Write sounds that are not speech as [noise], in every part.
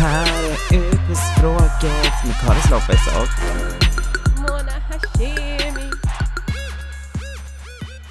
här är Ut med språket med Karis Lopez och... Mona Hashemi.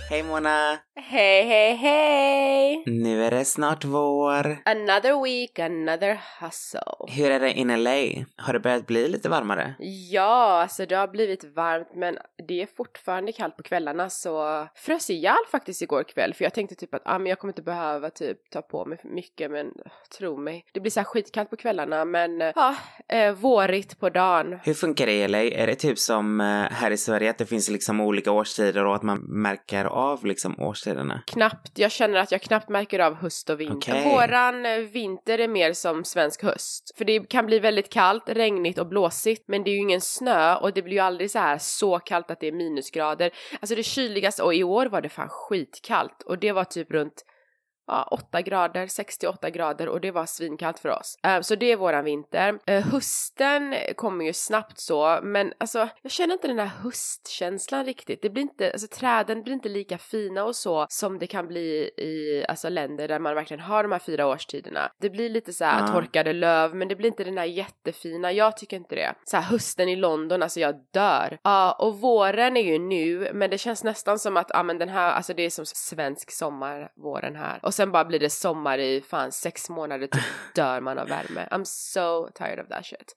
Hej Mona! Hej, hej, hej! Nu är det snart vår. Another week, another hustle. Hur är det in LA? Har det börjat bli lite varmare? Ja, alltså det har blivit varmt men det är fortfarande kallt på kvällarna så frös ihjäl faktiskt igår kväll för jag tänkte typ att ah, men jag kommer inte behöva typ ta på mig för mycket men tro mig. Det blir så här skitkallt på kvällarna men ja, eh, vårigt på dagen. Hur funkar det i LA? Är det typ som eh, här i Sverige att det finns liksom olika årstider och att man märker av liksom årstiderna? Knappt, jag känner att jag knappt märker av höst och vinter. Okej. Våran eh, vinter är mer som svensk höst. För det kan bli väldigt kallt, regnigt och blåsigt men det är ju ingen snö och det blir ju aldrig så här så kallt att det är minusgrader. Alltså det kyligaste, och i år var det fan skitkallt och det var typ runt ja, 8 grader, 68 grader och det var svinkallt för oss. Eh, så det är våran vinter. Eh, hösten kommer ju snabbt så, men alltså jag känner inte den här höstkänslan riktigt. Det blir inte, alltså träden blir inte lika fina och så som det kan bli i alltså länder där man verkligen har de här fyra årstiderna. Det blir lite så här Ja. torkade löv, men det blir inte den här jättefina. Jag tycker inte det. Så här hösten i London, alltså jag dör. Ja, och våren är ju nu, men det känns nästan som att, ja men den här, alltså det är som svensk sommar, våren här. Och sen bara blir det sommar i fan sex månader, typ [laughs] dör man av värme. I'm so tired of that shit.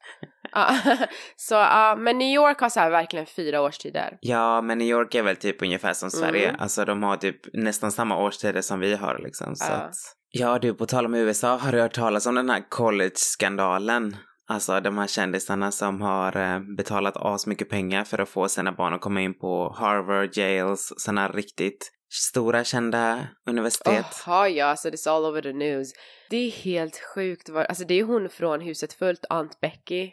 Ja, [laughs] [laughs] så ja, men New York har så här verkligen fyra årstider. Ja, men New York är väl typ ungefär som Sverige. Mm. Alltså de har typ nästan samma årstider som vi har liksom. Så Ja. att... Ja, du, på tal om USA, har du hört talas om den här college-skandalen? Alltså de här kändisarna som har eh, betalat asmycket pengar för att få sina barn att komma in på Harvard, Yales, sådana riktigt stora kända universitet. Jaha ja, så det är all over the news. Det är helt sjukt. vad- Alltså det är hon från Huset Fullt, Aunt Becky.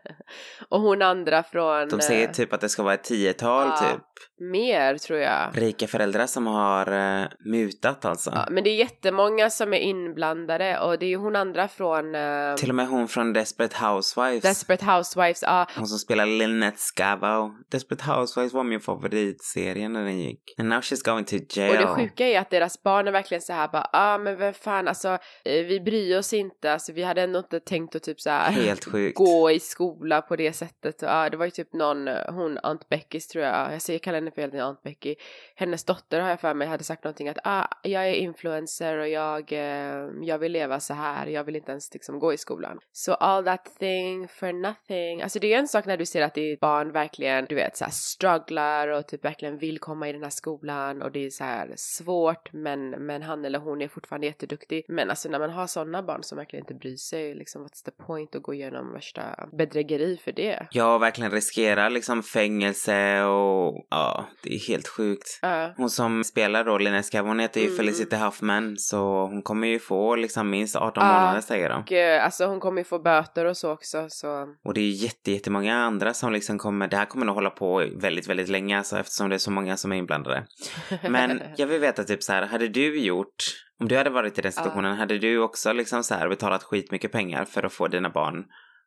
[laughs] och hon andra från... De säger eh, typ att det ska vara ett tiotal ja. typ Mer tror jag. rika föräldrar som har eh, mutat alltså. Ja, men det är jättemånga som är inblandade och det är ju hon andra från eh, Till och med hon från Desperate Housewives. Desperate Housewives. Ja, Hon som spelar Lynette Scavo. Desperate Housewives var min favoritserie när den gick. And now she's going to jail. och det sjuka är att deras barn är verkligen så här bara, ah men vem fan alltså, vi bryr oss inte, alltså vi hade ändå inte tänkt att typ så här gå i skola på det sättet. Ja, det var ju typ någon, eh, hon Aunt Beckys tror jag, jag säger kallar henne det är Aunt Becky. Hennes dotter har jag för mig hade sagt någonting att ah, jag är influencer och jag, eh, jag vill leva så här, jag vill inte ens liksom gå i skolan. Så all that thing for nothing. Alltså det är ju en sak när du ser att ditt barn verkligen, du vet, så här strugglar och typ verkligen vill komma i den här skolan och det är så här svårt men, men han eller hon är fortfarande jätteduktig. Men alltså när man har sådana barn som verkligen inte bryr sig, liksom what's the point att gå igenom värsta bedrägeri för det? Jag verkligen riskerar liksom fängelse och ja, det är helt sjukt. Ja. Hon som spelar då Scavo, hon heter ju Mm. Felicity Huffman så hon kommer ju få liksom minst 18 Ja. månader säger de. Och alltså hon kommer ju få böter och så också så Och det är jätte, jättemånga andra som liksom kommer, det här kommer nog hålla på väldigt, väldigt länge alltså eftersom det är så många som är inblandade. [laughs] Men jag vill veta typ så här, hade du gjort, om du hade varit i den situationen, hade du också liksom så här betalat skitmycket pengar för att få dina barn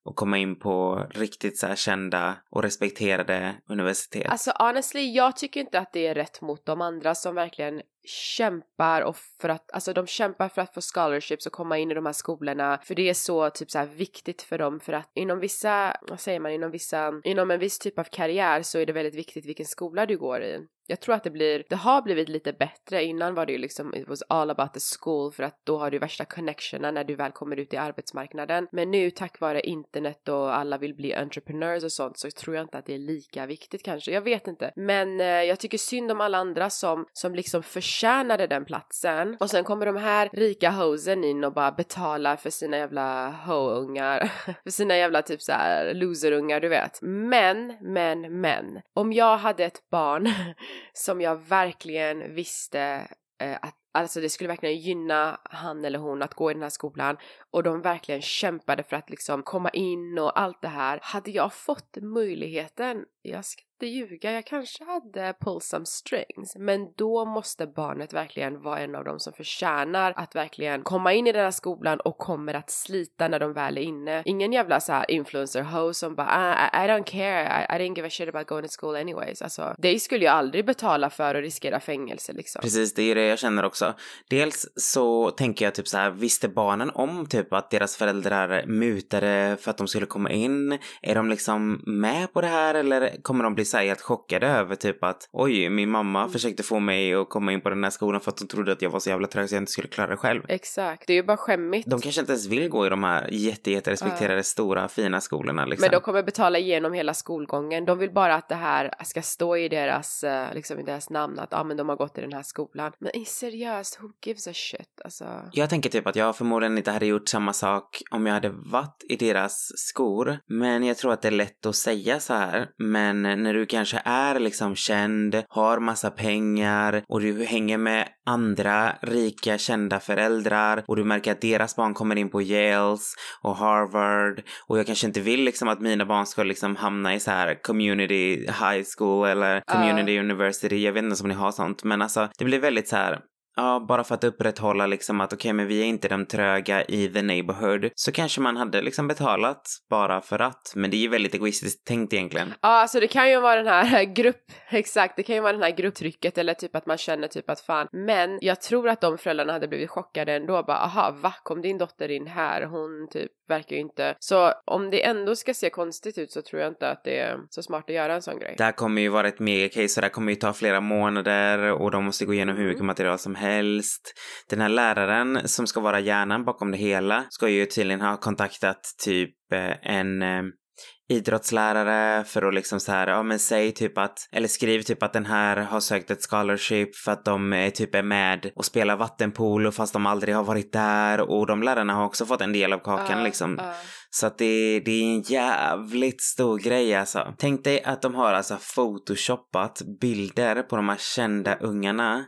att komma in på riktigt så kända och respekterade universitet? Alltså honestly, jag tycker inte att det är rätt mot de andra som verkligen kämpar och för att, alltså de kämpar för att få scholarships och komma in i de här skolorna för det är så typ så här viktigt för dem för att inom vissa, vad säger man, inom vissa, inom en viss typ av karriär så är det väldigt viktigt vilken skola du går i. Jag tror att det blir, det har blivit lite bättre. Innan var det ju liksom, it was all about the school för att då har du värsta connectionen när du väl kommer ut i arbetsmarknaden. Men nu tack vare internet och alla vill bli entreprenörs och sånt så tror jag inte att det är lika viktigt kanske. Jag vet inte. Men eh, jag tycker synd om alla andra som, som liksom förtjänade den platsen. Och sen kommer de här rika hosen in och bara betalar för sina jävla ho-ungar. [laughs] för sina jävla typ så här loserungar du vet. Men, men, men. Om jag hade ett barn [laughs] som jag verkligen visste eh, att Alltså det skulle verkligen gynna han eller hon att gå i den här skolan och de verkligen kämpade för att liksom komma in och allt det här. Hade jag fått möjligheten jag ska inte ljuga, jag kanske hade pull some strings. Men då måste barnet verkligen vara en av dem som förtjänar att verkligen komma in i den här skolan och kommer att slita när de väl är inne. Ingen jävla så här influencer host som bara ah, I, I don't care, I, I didn't give a shit about going to school anyways. Alltså, det skulle jag aldrig betala för att riskera fängelse liksom. Precis, det är det jag känner också. Dels så tänker jag typ så här, visste barnen om typ att deras föräldrar mutade för att de skulle komma in? Är de liksom med på det här eller kommer de bli så här helt chockade över typ att oj, min mamma mm. försökte få mig att komma in på den här skolan för att hon trodde att jag var så jävla trög så jag inte skulle klara det själv. Exakt, det är ju bara skämmigt. De kanske inte ens vill gå i de här jätte, jätte respekterade uh. stora fina skolorna liksom. Men de kommer betala igenom hela skolgången. De vill bara att det här ska stå i deras, eh, liksom i deras namn att ja ah, men de har gått i den här skolan. Men seriöst, who gives a shit alltså? Jag tänker typ att jag förmodligen inte hade gjort samma sak om jag hade varit i deras skor. Men jag tror att det är lätt att säga så här. Men när du kanske är liksom känd, har massa pengar och du hänger med andra rika kända föräldrar och du märker att deras barn kommer in på Yales och Harvard och jag kanske inte vill liksom att mina barn ska liksom hamna i så här community high school eller community uh. university. Jag vet inte om ni har sånt, men alltså det blir väldigt så här Ja, bara för att upprätthålla liksom att okej, okay, men vi är inte de tröga i the neighborhood. Så kanske man hade liksom betalat bara för att. Men det är ju väldigt egoistiskt tänkt egentligen. Ja, alltså det kan ju vara den här [laughs] grupp, exakt, det kan ju vara den här grupptrycket eller typ att man känner typ att fan. Men jag tror att de föräldrarna hade blivit chockade ändå. Bara, aha, va, kom din dotter in här? Hon typ verkar ju inte. Så om det ändå ska se konstigt ut så tror jag inte att det är så smart att göra en sån grej. Det här kommer ju vara ett megacase och det här kommer ju ta flera månader och de måste gå igenom hur mycket mm. material som helst. Den här läraren som ska vara hjärnan bakom det hela ska ju tydligen ha kontaktat typ eh, en eh, idrottslärare för att liksom så här, ja men säg typ att, eller skriv typ att den här har sökt ett scholarship för att de är typ är med och spelar vattenpolo fast de aldrig har varit där och de lärarna har också fått en del av kakan uh, liksom. Uh. Så att det, det är en jävligt stor grej alltså. Tänk dig att de har alltså photoshoppat bilder på de här kända ungarna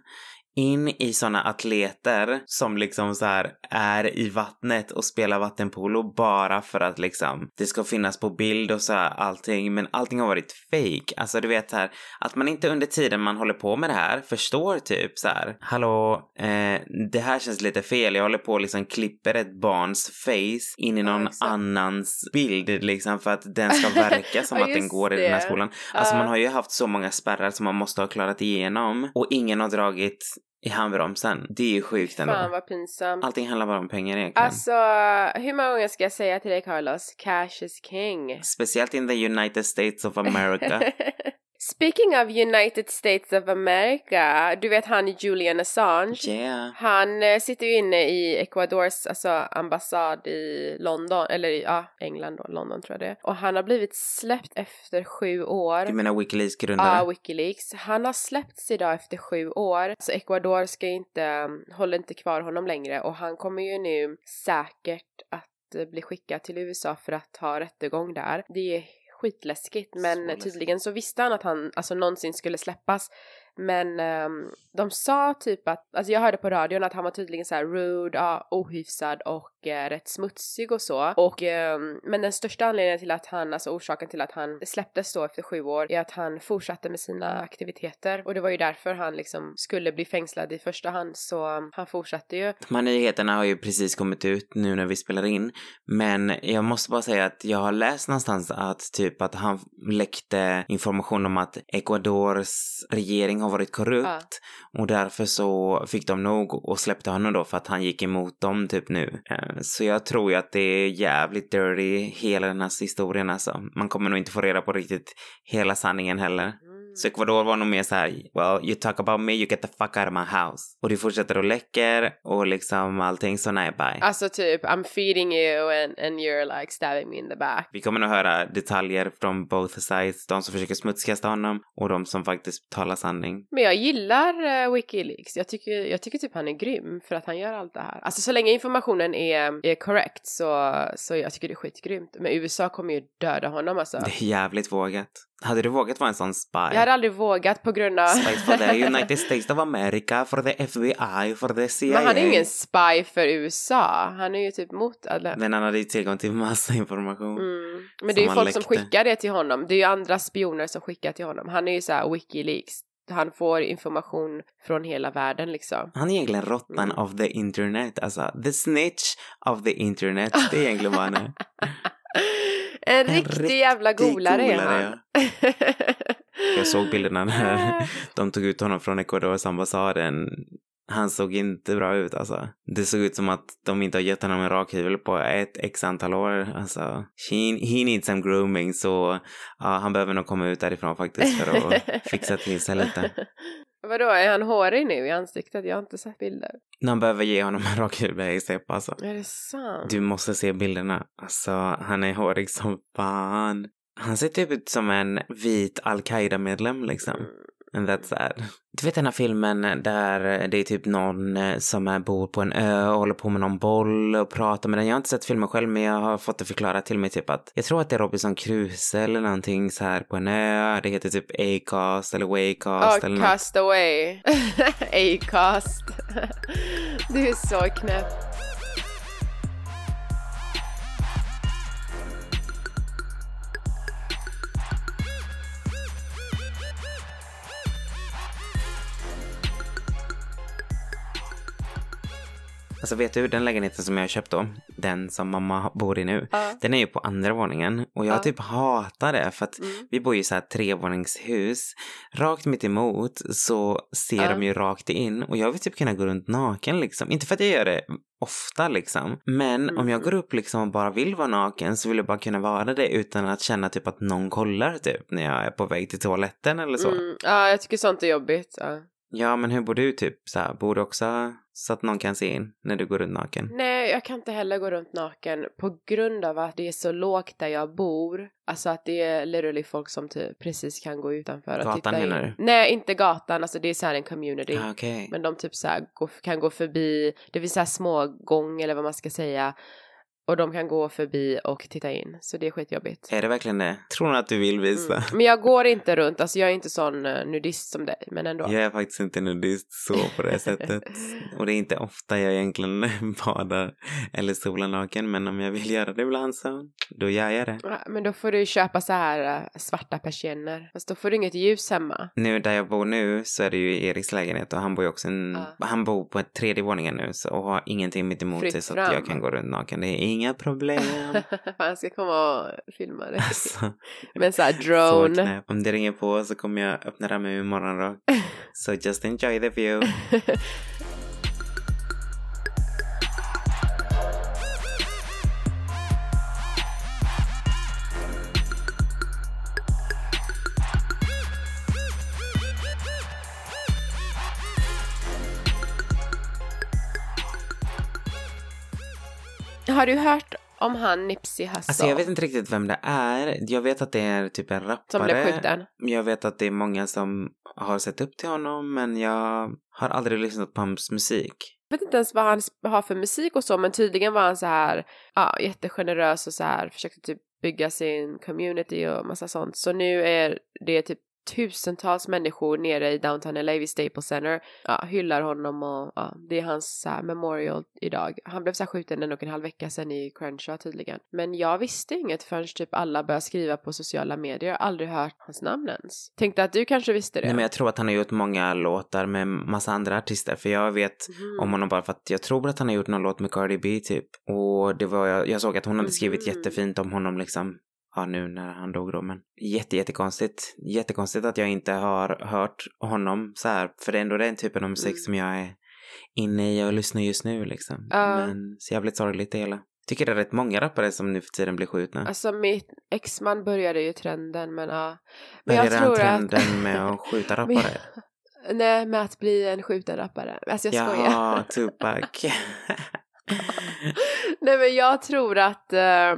in i såna atleter som liksom så här är i vattnet och spelar vattenpolo bara för att liksom det ska finnas på bild och så här allting men allting har varit fake. Alltså du vet här att man inte under tiden man håller på med det här förstår typ så här hallå eh, det här känns lite fel. Jag håller på och liksom klipper ett barns face in i någon ja, annans bild liksom för att den ska [laughs] verka som ja, att den går det. i den här skolan. Alltså uh. man har ju haft så många spärrar som man måste ha klarat igenom och ingen har dragit i handbromsen. Det är ju sjukt ändå. Fan vad pinsamt. Allting handlar bara om pengar egentligen. Alltså, hur många gånger ska jag säga till dig Carlos? Cash is king. Speciellt in the United States of America. [laughs] Speaking of United States of America, du vet han Julian Assange? Yeah. Han eh, sitter ju inne i Ecuadors alltså, ambassad i London, eller ja, England då, London tror jag det. Och han har blivit släppt efter sju år. Du menar Wikileaks grundare? Ja, Wikileaks. Han har släppts idag efter sju år. Så Ecuador ska inte, håller inte kvar honom längre och han kommer ju nu säkert att bli skickad till USA för att ha rättegång där. Det är skitläskigt. Men tydligen så visste han att han alltså någonsin skulle släppas men um, de sa typ att, alltså jag hörde på radion att han var tydligen så här rude, ja, ohyfsad och eh, rätt smutsig och så. Och, um, men den största anledningen till att han, alltså orsaken till att han släpptes då efter sju år är att han fortsatte med sina aktiviteter. Och det var ju därför han liksom skulle bli fängslad i första hand så um, han fortsatte ju. De här nyheterna har ju precis kommit ut nu när vi spelar in. Men jag måste bara säga att jag har läst någonstans att typ att han läckte information om att Ecuadors regering har varit korrupt och därför så fick de nog och släppte honom då för att han gick emot dem typ nu. Eh, så jag tror ju att det är jävligt dirty hela den här historien alltså. Man kommer nog inte få reda på riktigt hela sanningen heller. Mm. Så Ecuador var nog mer så här, well you talk about me, you get the fuck out of my house. Och du fortsätter och läcker och liksom allting så nej bye. Alltså typ I'm feeding you and, and you're like stabbing me in the back. Vi kommer nog höra detaljer från both sides, de som försöker smutskasta honom och de som faktiskt talar sanning. Men jag gillar uh, Wikileaks, jag tycker, jag tycker typ han är grym för att han gör allt det här. Alltså så länge informationen är, är correct så, så jag tycker det är skitgrymt. Men USA kommer ju döda honom alltså. Det är jävligt vågat. Hade du vågat vara en sån spy? Jag hade aldrig vågat på grund av... Spies for the [laughs] United States of America, for the FBI, for the CIA. Men han är ingen spy för USA. Han är ju typ mot alla. Men han hade ju tillgång till massa information. Mm. Men det är ju folk som läckte. skickar det till honom. Det är ju andra spioner som skickar till honom. Han är ju så här Wikileaks. Han får information från hela världen liksom. Han är egentligen råttan Mm. of the internet, alltså the snitch of the internet. Det är egentligen vad han är. [laughs] [laughs] En riktig jävla golare är han. [laughs] Jag såg bilderna när [laughs] de tog ut honom från Ecuadors ambassaden. Han såg inte bra ut alltså. Det såg ut som att de inte har gett honom en rak hyvel på ett x antal år. Alltså, he, he needs some grooming så ja, han behöver nog komma ut därifrån faktiskt för att fixa till sig lite. Vadå, är han hårig nu i ansiktet? Jag har inte sett bilder. Man behöver ge honom en rak hyvel i step alltså. Är det sant? Du måste se bilderna. Alltså, han är hårig som fan. Han ser typ ut som en vit al-Qaida-medlem liksom. Mm. And that's sad. Du vet den här filmen där det är typ någon eh, som är bor på en ö och håller på med någon boll och pratar med den. Jag har inte sett filmen själv men jag har fått det förklarat till mig typ att jag tror att det är Robinson Crusoe eller någonting så här på en ö. Det heter typ Acast eller Waycast eller Oh, något. cast away. [laughs] Acast. [laughs] du är så knäpp. Alltså vet du den lägenheten som jag köpt då? Den som mamma bor i nu. Ja. Den är ju på andra våningen och jag Ja. typ hatar det för att Mm. vi bor ju så här trevåningshus. Rakt mitt emot så ser Ja. de ju rakt in och jag vill typ kunna gå runt naken liksom. Inte för att jag gör det ofta liksom. Men om jag Mm. går upp liksom och bara vill vara naken så vill jag bara kunna vara det utan att känna typ att någon kollar typ när jag är på väg till toaletten eller så. Mm. Ja, jag tycker sånt är jobbigt. Ja. Ja men hur bor du typ så här? Bor du också så att någon kan se in när du går runt naken? Nej, jag kan inte heller gå runt naken på grund av att det är så lågt där jag bor. Alltså att det är literally folk som typ precis kan gå utanför och Gatan titta in. du? Nej, inte gatan. Alltså det är så här en community. Ah, Okej. Men de typ så här kan gå förbi, det finns så här små gång eller vad man ska säga. Och de kan gå förbi och titta in. Så det är skitjobbigt. Är det verkligen det? Tror du att du vill visa? Mm. Men jag går inte runt, alltså jag är inte sån uh, nudist som dig, men ändå. Jag är faktiskt inte nudist så på det [laughs] sättet. Och det är inte ofta jag egentligen [laughs] badar eller solar naken. Men om jag vill göra det ibland så, då gör jag det. Ja, Men då får du köpa så här uh, svarta persienner. Fast då får du inget ljus hemma. Nu där jag bor nu så är det ju Eriks lägenhet och han bor ju också en, Ja. han bor på ett tredje våningen nu så, och har ingenting mitt emot Fritt sig så att jag kan gå runt naken. Det är inga problem. [laughs] Jag ska komma och filma det. alltså, Med en sån här så drone. knäpp. Om det ringer på så kommer jag öppna det med min morgonrock. [laughs] Så just enjoy the view. [laughs] Har du hört om han Nipsey Hussle? Alltså jag vet inte riktigt vem det är. Jag vet att det är typ en rappare. Som blev skjuten? Jag vet att det är många som har sett upp till honom men jag har aldrig lyssnat på hans musik. Jag vet inte ens vad han har för musik och så, men tydligen var han så här, ja, jättegenerös och så här, försökte typ bygga sin community och massa sånt. Så nu är det typ tusentals människor nere i downtown LA vid Staples Center, ja, hyllar honom och ja, det är hans så memorial idag. Han blev så här skjuten en och en halv vecka sedan i Crenshaw tydligen. Men jag visste inget förrän typ alla började skriva på sociala medier. Aldrig hört hans namn ens. Tänkte att du kanske visste det. Nej men jag tror att han har gjort många låtar med massa andra artister för jag vet Mhm. om honom bara för att jag tror att han har gjort någon låt med Cardi B typ. Och det var, jag, jag såg att hon hade skrivit Mhm. jättefint om honom liksom. Ja nu när han dog då men jätte jättekonstigt. Jättekonstigt att jag inte har hört honom så här för det är ändå den typen av musik Mm. som jag är inne i och lyssnar just nu liksom. Ja. Men så jävligt sorgligt det hela. Tycker det är rätt många rappare som nu för tiden blir skjutna. Alltså mitt exman började ju trenden men ja. Men Började jag han tror att... trenden [laughs] med att skjuta Men jag- rappare? Nej, med att bli en skjuten rappare. Alltså jag skojar. Jaha, Tupac. [laughs] Nej men jag tror att eh,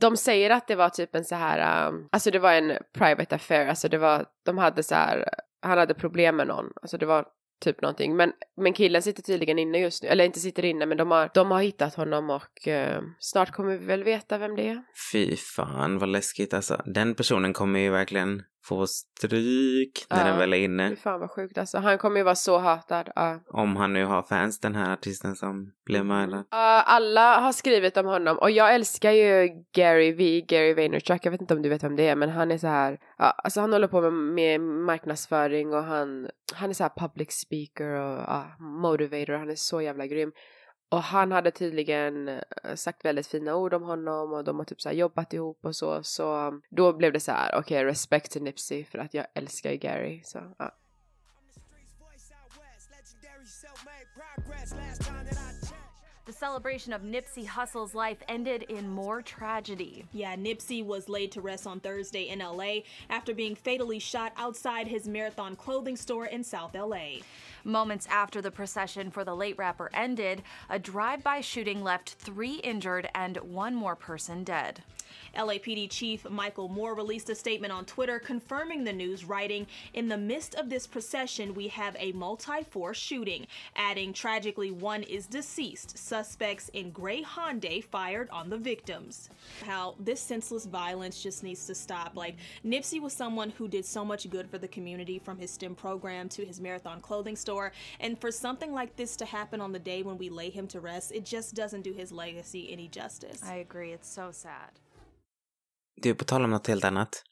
de säger att det var typ en så här, um, alltså det var en private affair, alltså det var, de hade så här, han hade problem med någon, alltså det var typ någonting. Men, men killen sitter tydligen inne just nu, eller inte sitter inne men de har, de har hittat honom och uh, snart kommer vi väl veta vem det är. Fy fan vad läskigt alltså. Den personen kommer ju verkligen få stryk när Ja. den väl är inne. Fy fan vad sjukt alltså. Han kommer ju vara så hatad. Ja. Om han nu har fans, den här artisten som blev mördad. Ja, alla har skrivit om honom och jag älskar ju Gary V, Gary Vaynerchuk, jag vet inte om du vet vem det är men han är så här, ja, alltså han håller på med, med marknadsföring och han, han är så här public speaker och ja, motivator, han är så jävla grym. Och han hade tydligen eh, sagt väldigt fina ord om honom och de har typ så här jobbat ihop och så. Så um, då blev det så här, okej respect till Nipsey för att jag älskar ju Gary. Så, ja. The celebration of Nipsey Hussle's life ended in more tragedy. Yeah, Nipsey was laid to rest on Thursday in LA after being fatally shot outside his Marathon clothing store in South LA. Moments after the procession for the late rapper ended, a drive by shooting left three injured and one more person dead. LAPD Chief Michael Moore released a statement on Twitter confirming the news, writing, In the midst of this procession, we have a multi force shooting, adding, Tragically, one is deceased. Suspects in gray Hyundai fired on the victims. How this senseless violence just needs to stop. Like, Nipsey was someone who did so much good for the community from his STEM program to his marathon clothing store. And for something like this to happen on the day when we lay him to rest, it just doesn't do his legacy any justice. I agree, it's so sad. Du, på tal om något helt annat.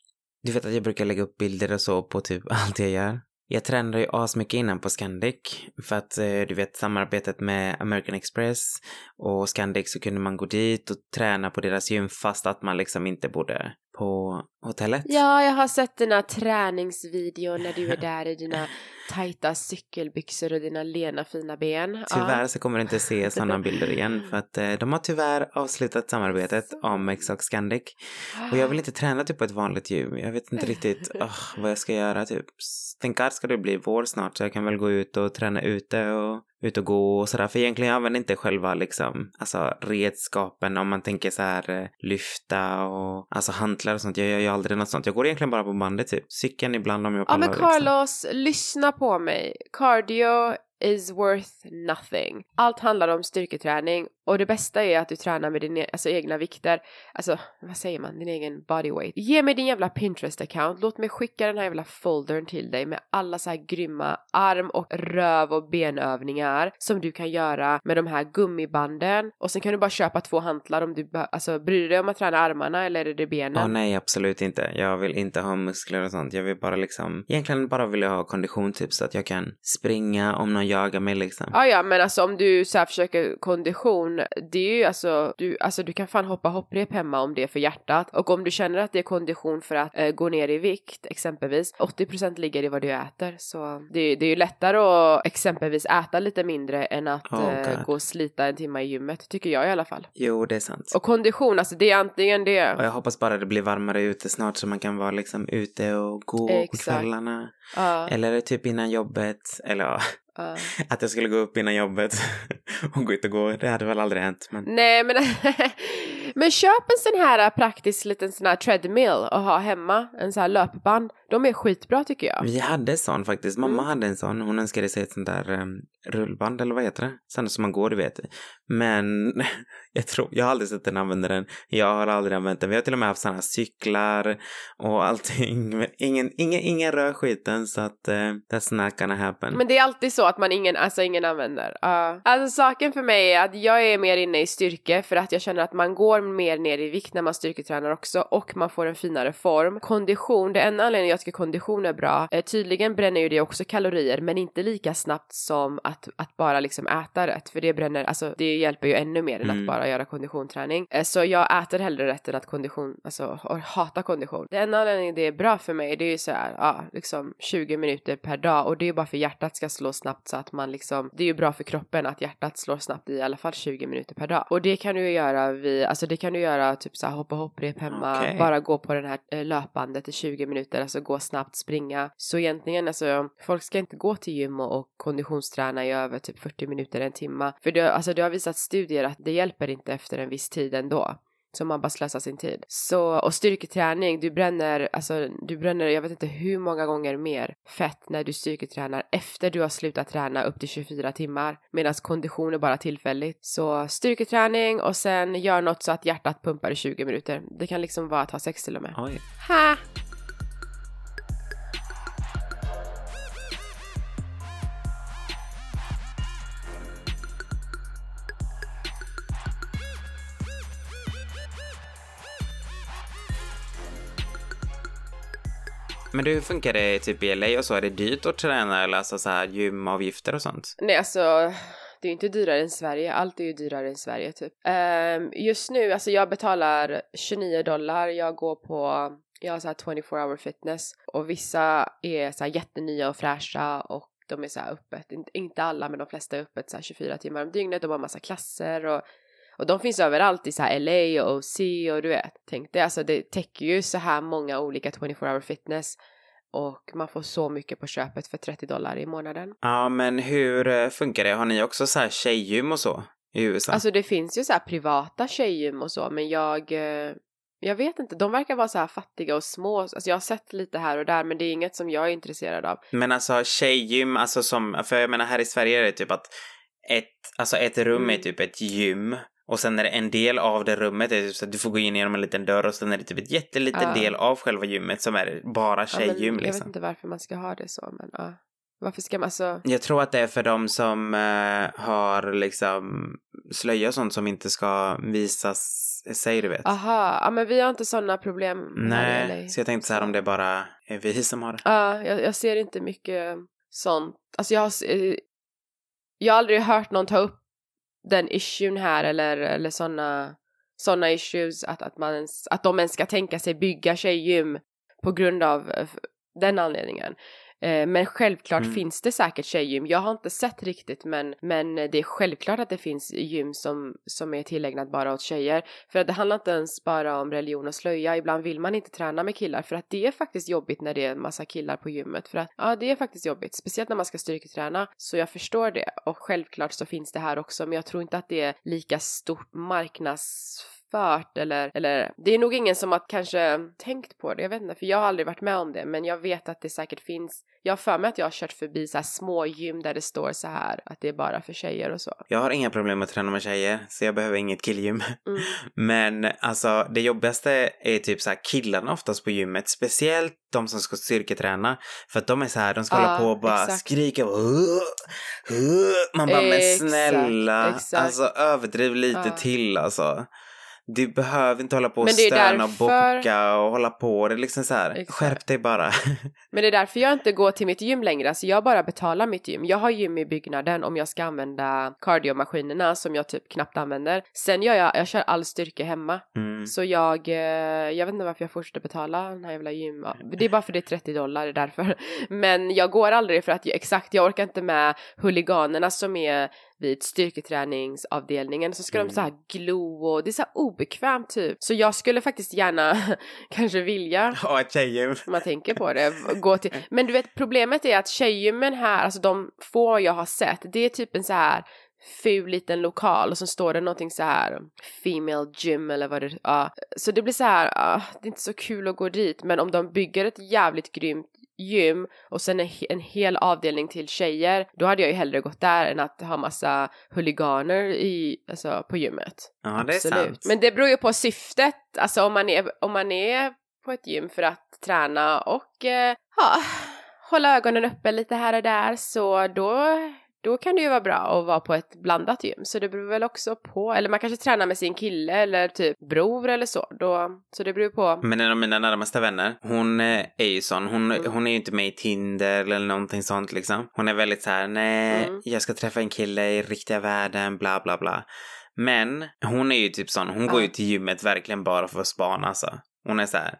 Du vet att jag brukar lägga upp bilder och så på typ [laughs] allt jag gör. Jag tränade ju asmycket innan på Scandic för att eh, du vet samarbetet med American Express och Scandic så kunde man gå dit och träna på deras gym fast att man liksom inte bodde på hotellet. Ja, jag har sett dina träningsvideor när du är [laughs] där i dina tajta cykelbyxor och dina lena fina ben. Tyvärr Ja. så kommer du inte se [laughs] sådana bilder igen för att eh, de har tyvärr avslutat samarbetet Amex och Scandic. Och jag vill inte träna typ på ett vanligt gym. Jag vet inte riktigt [laughs] ah, vad jag ska göra typ. Tänk att ska det bli vår snart så jag kan väl gå ut och träna ute och ut och gå och sådär. För egentligen jag använder inte själva liksom, alltså redskapen om man tänker så här eh, lyfta och alltså hantlar och sånt. Jag gör ju aldrig något sånt. Jag går egentligen bara på bandet typ. Cykeln ibland om jag Ja men pallar, liksom. Carlos, lyssna på mig. Cardio is worth nothing. Allt handlar om styrketräning och det bästa är att du tränar med dina e- alltså, egna vikter. Alltså, vad säger man? Din egen body weight. Ge mig din jävla Pinterest-account. Låt mig skicka den här jävla foldern till dig med alla så här grymma arm och röv och benövningar som du kan göra med de här gummibanden. Och sen kan du bara köpa två hantlar om du alltså bryr du dig om att träna armarna eller är det benen? Oh, nej, absolut inte. Jag vill inte ha muskler och sånt. Jag vill bara liksom, egentligen bara vill jag ha kondition typ så att jag kan springa om någon jagar mig liksom. Ja, ja, men alltså om du så här försöker kondition, det är ju alltså du, alltså du kan fan hoppa hopprep hemma om det är för hjärtat. Och om du känner att det är kondition för att eh, gå ner i vikt, exempelvis, 80% ligger i vad du äter. Så det, det är ju lättare att exempelvis äta lite mindre än att Oh, eh, gå och slita en timme i gymmet, tycker jag i alla fall. Jo, det är sant. Och kondition, alltså det är antingen det. Och jag hoppas bara det blir varmare ute snart så man kan vara liksom ute och gå Exakt. på kvällarna. Ja, Eller typ innan jobbet. Eller ja, ja. att jag skulle gå upp innan jobbet [laughs] och gå ut och gå. Det hade väl aldrig hänt. Men Nej men, [laughs] men köp en sån här praktisk liten sån här treadmill och ha hemma, en sån här löpband. De är skitbra tycker jag. vi hade sån faktiskt. Mamma Mm. hade en sån. Hon önskade sig ett sånt där um, rullband eller vad heter det? Sånt som man går, du vet. Men [laughs] jag tror, jag har aldrig sett den använda den. Jag har aldrig använt den. Vi har till och med haft sådana cyklar och allting. [laughs] Men ingen, ingen, ingen rör skiten så att uh, that's not gonna happen. Men det är alltid så att man ingen, alltså ingen använder. Uh. Alltså saken för mig är att jag är mer inne i styrke för att jag känner att man går mer ner i vikt när man styrketränar också och man får en finare form. Kondition, det enda anledningen jag tycker kondition är bra, uh, tydligen bränner ju det också kalorier men inte lika snabbt som att, att bara liksom äta rätt för det bränner, alltså det hjälper ju ännu mer än Mm. att bara göra konditionsträning. Eh, så jag äter hellre rätt än att kondition, alltså och hatar kondition. Det enda anledningen det är bra för mig det är ju så här, ja liksom 20 minuter per dag och det är ju bara för hjärtat ska slå snabbt så att man liksom, det är ju bra för kroppen att hjärtat slår snabbt i alla fall 20 minuter per dag. Och det kan du ju göra vid, alltså det kan du göra typ så här hoppa hopprep hemma, Okej. bara gå på den här eh, löpbandet i 20 minuter, alltså gå snabbt, springa. Så egentligen alltså, folk ska inte gå till gym och, och konditionsträna i över typ 40 minuter, en timma. För det, alltså det har visat studier att det hjälper inte efter en viss tid ändå. som man bara slösar sin tid. Så, och styrketräning, du bränner, alltså du bränner, jag vet inte hur många gånger mer fett när du styrketränar efter du har slutat träna upp till 24 timmar. Medan kondition är bara tillfälligt. Så styrketräning och sen gör något så att hjärtat pumpar i 20 minuter. Det kan liksom vara att ha sex till och med. Oj. Ha! Men du, hur funkar det typ i LA och så? Är det dyrt att träna eller alltså så här gymavgifter och sånt? Nej, alltså det är ju inte dyrare än Sverige. Allt är ju dyrare än Sverige typ. Um, just nu, alltså jag betalar 29 dollar. Jag går på, jag har så här 24 hour fitness och vissa är så här jättenya och fräscha och de är så här öppet, inte alla men de flesta är öppet så här 24 timmar om dygnet. De har massa klasser och och de finns överallt i så här LA och OC och du vet. Tänk dig, alltså det täcker ju så här många olika 24 hour fitness. Och man får så mycket på köpet för 30 dollar i månaden. Ja, men hur eh, funkar det? Har ni också så här tjejgym och så i USA? Alltså det finns ju så här privata tjejgym och så, men jag eh, jag vet inte, de verkar vara så här fattiga och små. Alltså jag har sett lite här och där men det är inget som jag är intresserad av. Men alltså tjejgym, alltså som, för jag menar här i Sverige är det typ att ett, alltså ett rum mm. är typ ett gym och sen är det en del av det rummet är typ så att du får gå in genom en liten dörr och sen är det typ ett jätteliten uh. del av själva gymmet som är bara tjejgym ja, liksom. Jag vet inte varför man ska ha det så men ja. Varför ska man alltså? Jag tror att det är för de som uh, har liksom slöja och sånt som inte ska visas sig, du vet. Aha, ja men vi har inte sådana problem. Nej, så jag tänkte så här om det bara är vi som har det. Ja, jag, jag ser inte mycket sånt. Alltså jag har, eh, jag har aldrig hört någon ta upp den issuen här eller, eller sådana såna issues att, att, man ens, att de ens ska tänka sig bygga tjejgym på grund av eh, den anledningen. Eh, men självklart mm. finns det säkert tjejgym. Jag har inte sett riktigt men, men det är självklart att det finns gym som, som är tillägnat bara åt tjejer. För att det handlar inte ens bara om religion och slöja. Ibland vill man inte träna med killar för att det är faktiskt jobbigt när det är en massa killar på gymmet. För att ja, det är faktiskt jobbigt. Speciellt när man ska styrketräna. Så jag förstår det. Och självklart så finns det här också men jag tror inte att det är lika stort marknads fört eller, eller det är nog ingen som har kanske tänkt på det, jag vet inte, för jag har aldrig varit med om det, men jag vet att det säkert finns. Jag har för mig att jag har kört förbi så här små gym där det står så här att det är bara för tjejer och så. Jag har inga problem med att träna med tjejer, så jag behöver inget killgym. Mm. [laughs] Men alltså det jobbigaste är typ så här killarna oftast på gymmet, speciellt de som ska styrketräna. För att de är så här, de ska ja, hålla på och bara exakt. skrika och man bara men snälla, exakt. alltså överdriv lite ja. till alltså. Du behöver inte hålla på och stöna därför... och bocka och hålla på. Det är liksom så här, Exakt. skärp dig bara. [laughs] Men det är därför jag inte går till mitt gym längre. Alltså jag bara betalar mitt gym. Jag har gym i byggnaden om jag ska använda cardiomaskinerna som jag typ knappt använder. Sen gör jag, jag kör all styrka hemma. Mm. Så jag, eh, jag vet inte varför jag fortsätter betala den här jävla gym. Det är bara för det är 30 dollar, det är därför. [laughs] Men jag går aldrig för att exakt, jag orkar inte med huliganerna som är vid styrketräningsavdelningen så ska mm. de så här glo och det är så här obekvämt typ. Så jag skulle faktiskt gärna [laughs] kanske vilja ha ett tjejgym. Man tänker på det. Gå till. [laughs] Men du vet problemet är att tjejgymmen här, alltså de få jag har sett, det är typ en så här ful liten lokal och så står det någonting så här Female gym eller vad det ja. Så det blir så här, uh, det är inte så kul att gå dit men om de bygger ett jävligt grymt gym och sen en, en hel avdelning till tjejer, då hade jag ju hellre gått där än att ha massa huliganer i, alltså, på gymmet. Ja, det Absolut. är sant. Men det beror ju på syftet, alltså om man är, om man är på ett gym för att träna och eh, ja, hålla ögonen uppe lite här och där så då då kan det ju vara bra att vara på ett blandat gym. Så det beror väl också på, eller man kanske tränar med sin kille eller typ bror eller så. Då, så det beror på. Men en av mina närmaste vänner, hon är ju sån. Hon, mm. hon är ju inte med i Tinder eller någonting sånt liksom. Hon är väldigt så här, nej, mm. jag ska träffa en kille i riktiga världen, bla bla bla. Men hon är ju typ sån, hon ja. går ju till gymmet verkligen bara för att spana alltså. Hon är så här,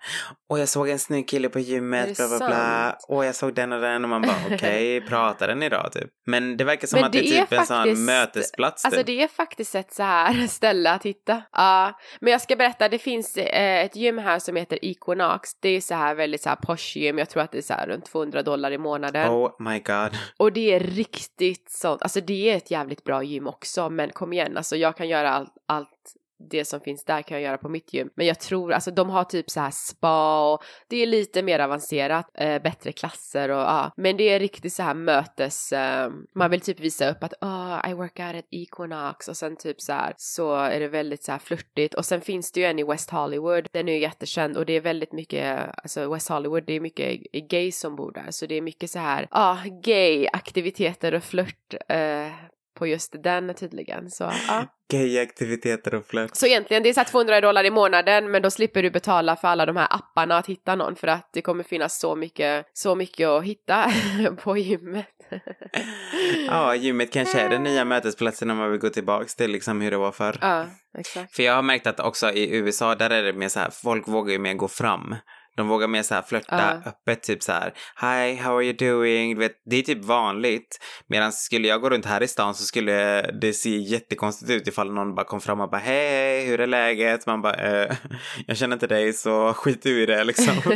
och jag såg en snygg kille på gymmet, bla bla bla, och jag såg den och den och man bara [laughs] okej, okay, pratar den idag typ? Men det verkar som Men att det, är typ faktiskt, en sån mötesplats. Alltså typ. det är faktiskt ett så här [laughs] ställe att hitta. Ja, uh, men jag ska berätta, det finns eh, ett gym här som heter Equinox. Det är så här väldigt så här posh gym, jag tror att det är så här runt 200 dollar i månaden. Oh my god. Och det är riktigt sånt, alltså det är ett jävligt bra gym också, men kom igen, alltså jag kan göra allt, allt det som finns där kan jag göra på mitt gym. Men jag tror, alltså de har typ så här spa och det är lite mer avancerat, eh, bättre klasser och ja. Men det är riktigt så här mötes, eh, man vill typ visa upp att oh, I work out at Equinox och sen typ så här så är det väldigt så här flörtigt och sen finns det ju en i West Hollywood, den är ju jättekänd och det är väldigt mycket, alltså West Hollywood, det är mycket gays som bor där så det är mycket så här, ja, ah, gay aktiviteter och flört eh, på just den tydligen. Så, ja. Gayaktiviteter och flört. Så egentligen det är så 200 dollar i månaden men då slipper du betala för alla de här apparna att hitta någon för att det kommer finnas så mycket, så mycket att hitta [laughs] på gymmet. ja, gymmet kanske är den nya mötesplatsen om man vill gå tillbaks till liksom hur det var förr. Ja, exakt. För jag har märkt att också i USA där är det mer så här, folk vågar ju mer gå fram. De vågar mer så här flörta uh. öppet, typ så här Hi, how are you doing? Du vet, det är typ vanligt. Medan skulle jag gå runt här i stan så skulle det se jättekonstigt ut ifall någon bara kom fram och bara hej, hur är läget? Man bara eh, jag känner inte dig så skit du i det liksom. [laughs]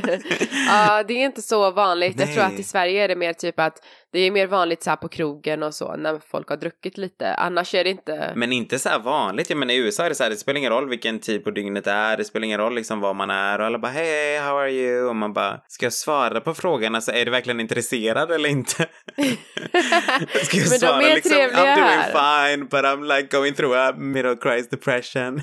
ja, det är inte så vanligt. Nej. Jag tror att i Sverige är det mer typ att det är mer vanligt så på krogen och så när folk har druckit lite. Annars är det inte. Men inte så vanligt. Jag menar i USA är det så här, det spelar ingen roll vilken tid på dygnet det är. Det spelar ingen roll liksom var man är och alla bara hej, how are you? Och man bara, ska jag svara på frågan? Alltså är du verkligen intresserad eller inte? [laughs] ska jag svara liksom, I'm doing här. fine but I'm like going through a middle crisis depression. [laughs]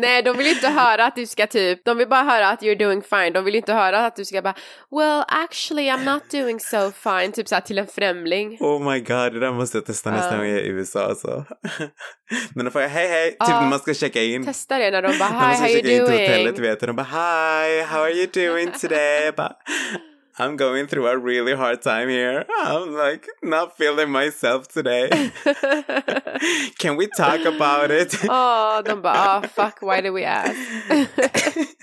Nej, de vill inte höra att du ska typ, de vill bara höra att you're doing fine. De vill inte höra att du ska bara, well actually I'm not doing so fine. Typ såhär till en främling. Oh my god, det där måste jag testa nästa Ja. gång jag är i USA alltså. [laughs] Men då får jag hej hej, typ Ja. när man ska checka in. Testa det när de bara, När man hi ska how you checka in till hotellet doing? vet de bara hi, how are you doing today? Bara, I'm going through a really hard time here. I'm like not feeling myself today. [laughs] Can we talk about it? [laughs] oh, bara, ah fuck why do we ask? [laughs]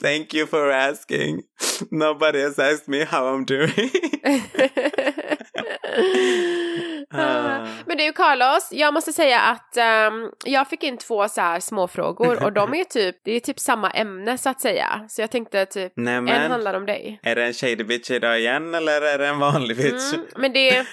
Thank you for asking. Nobody has asked me how I'm doing. Ah. Men du Carlos, jag måste säga att ehm, jag fick in två så här små frågor och de är typ, det är typ samma ämne så att säga. Så jag tänkte typ, en Nämen, handlar om dig. är det en shady bitch idag igen eller är det en vanlig bitch? Mm, men det [laughs]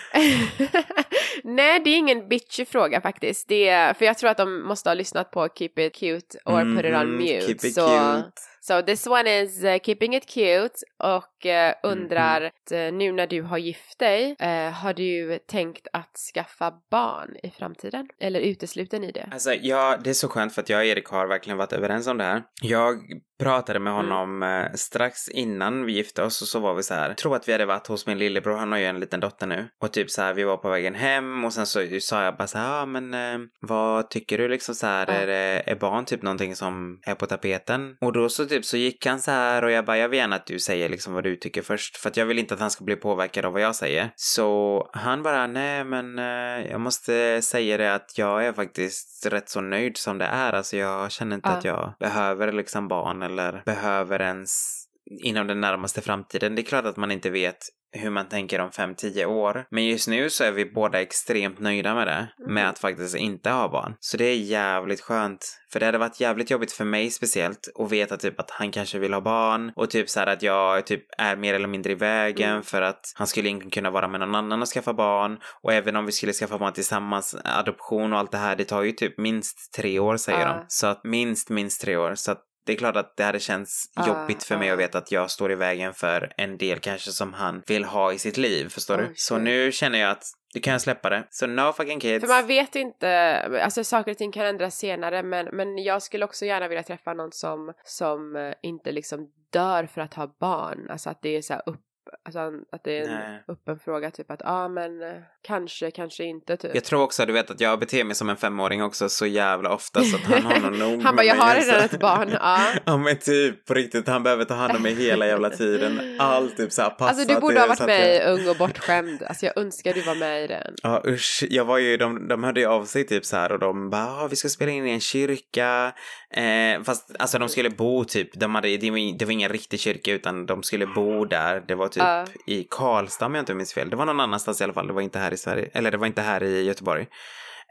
Nej, det är ingen bitchy fråga faktiskt. Det är, för jag tror att de måste ha lyssnat på Keep It Cute or Put It On Mute. Keep it så, cute. So this one is uh, Keeping It Cute och Mhm. undrar att, eh, nu när du har gift dig, har du tänkt att skaffa barn i framtiden? Eller utesluten i det? Alltså, ja, det är så skönt för att jag och Erik har verkligen varit överens om det här. Jag pratade med honom eh, strax innan vi gifte oss och så var vi så här. Tror att vi hade varit hos min lillebror, han har ju en liten dotter nu. Och typ så här, vi var på vägen hem och sen så sa jag bara så här, ja men vad tycker du liksom så här, Ja. är, är barn typ någonting som är på tapeten? Och då så typ så gick han så här och jag bara, jag vill gärna att du säger liksom vad du tycker först. För att jag vill inte att han ska bli påverkad av vad jag säger. Så han bara, nej men eh, jag måste säga det att jag är faktiskt rätt så nöjd som det är. Alltså jag känner inte Ja. att jag behöver liksom barn eller behöver ens inom den närmaste framtiden. Det är klart att man inte vet hur man tänker om 5-10 år. Men just nu så är vi båda extremt nöjda med det. Med att faktiskt inte ha barn. Så det är jävligt skönt. För det hade varit jävligt jobbigt för mig speciellt att veta typ att han kanske vill ha barn. Och typ så här att jag typ är mer eller mindre i vägen Mm. för att han skulle inte kunna vara med någon annan och skaffa barn. Och även om vi skulle skaffa barn tillsammans, adoption och allt det här, det tar ju typ minst tre år säger Ja. de. Så att minst, minst tre år. Så att det är klart att det hade känts Ja, jobbigt för mig ja. att veta att jag står i vägen för en del kanske som han vill ha i sitt liv, förstår Oj, du? Så nu känner jag att du kan släppa det. Så no fucking kids. För man vet inte, alltså saker och ting kan ändras senare men, men jag skulle också gärna vilja träffa någon som, som eh, inte liksom dör för att ha barn. Alltså att det är så här upp, alltså att det är en Nej. öppen fråga typ att ja ah, men eh, kanske, kanske inte typ. Jag tror också, du vet att jag beter mig som en femåring också så jävla ofta så att han har nog [laughs] nog Han bara, jag har också." redan ett barn, ja. [laughs] Ja men typ på riktigt, han behöver ta hand om mig hela jävla tiden. Allt typ såhär passat. Alltså du borde ha så varit med i Ung och bortskämd. Alltså jag önskar du var med i den. Ja usch, jag var ju, de, de hörde ju av sig typ så här och de bara, ah, vi ska spela in i en kyrka. Eh, fast alltså de skulle bo typ, de hade, det, var, det var ingen riktig kyrka utan de skulle bo där. Det var typ Ja. i Karlstad om jag inte minns fel. Det var någon annanstans i alla fall, det var inte här i Sverige, eller det var inte här i Göteborg.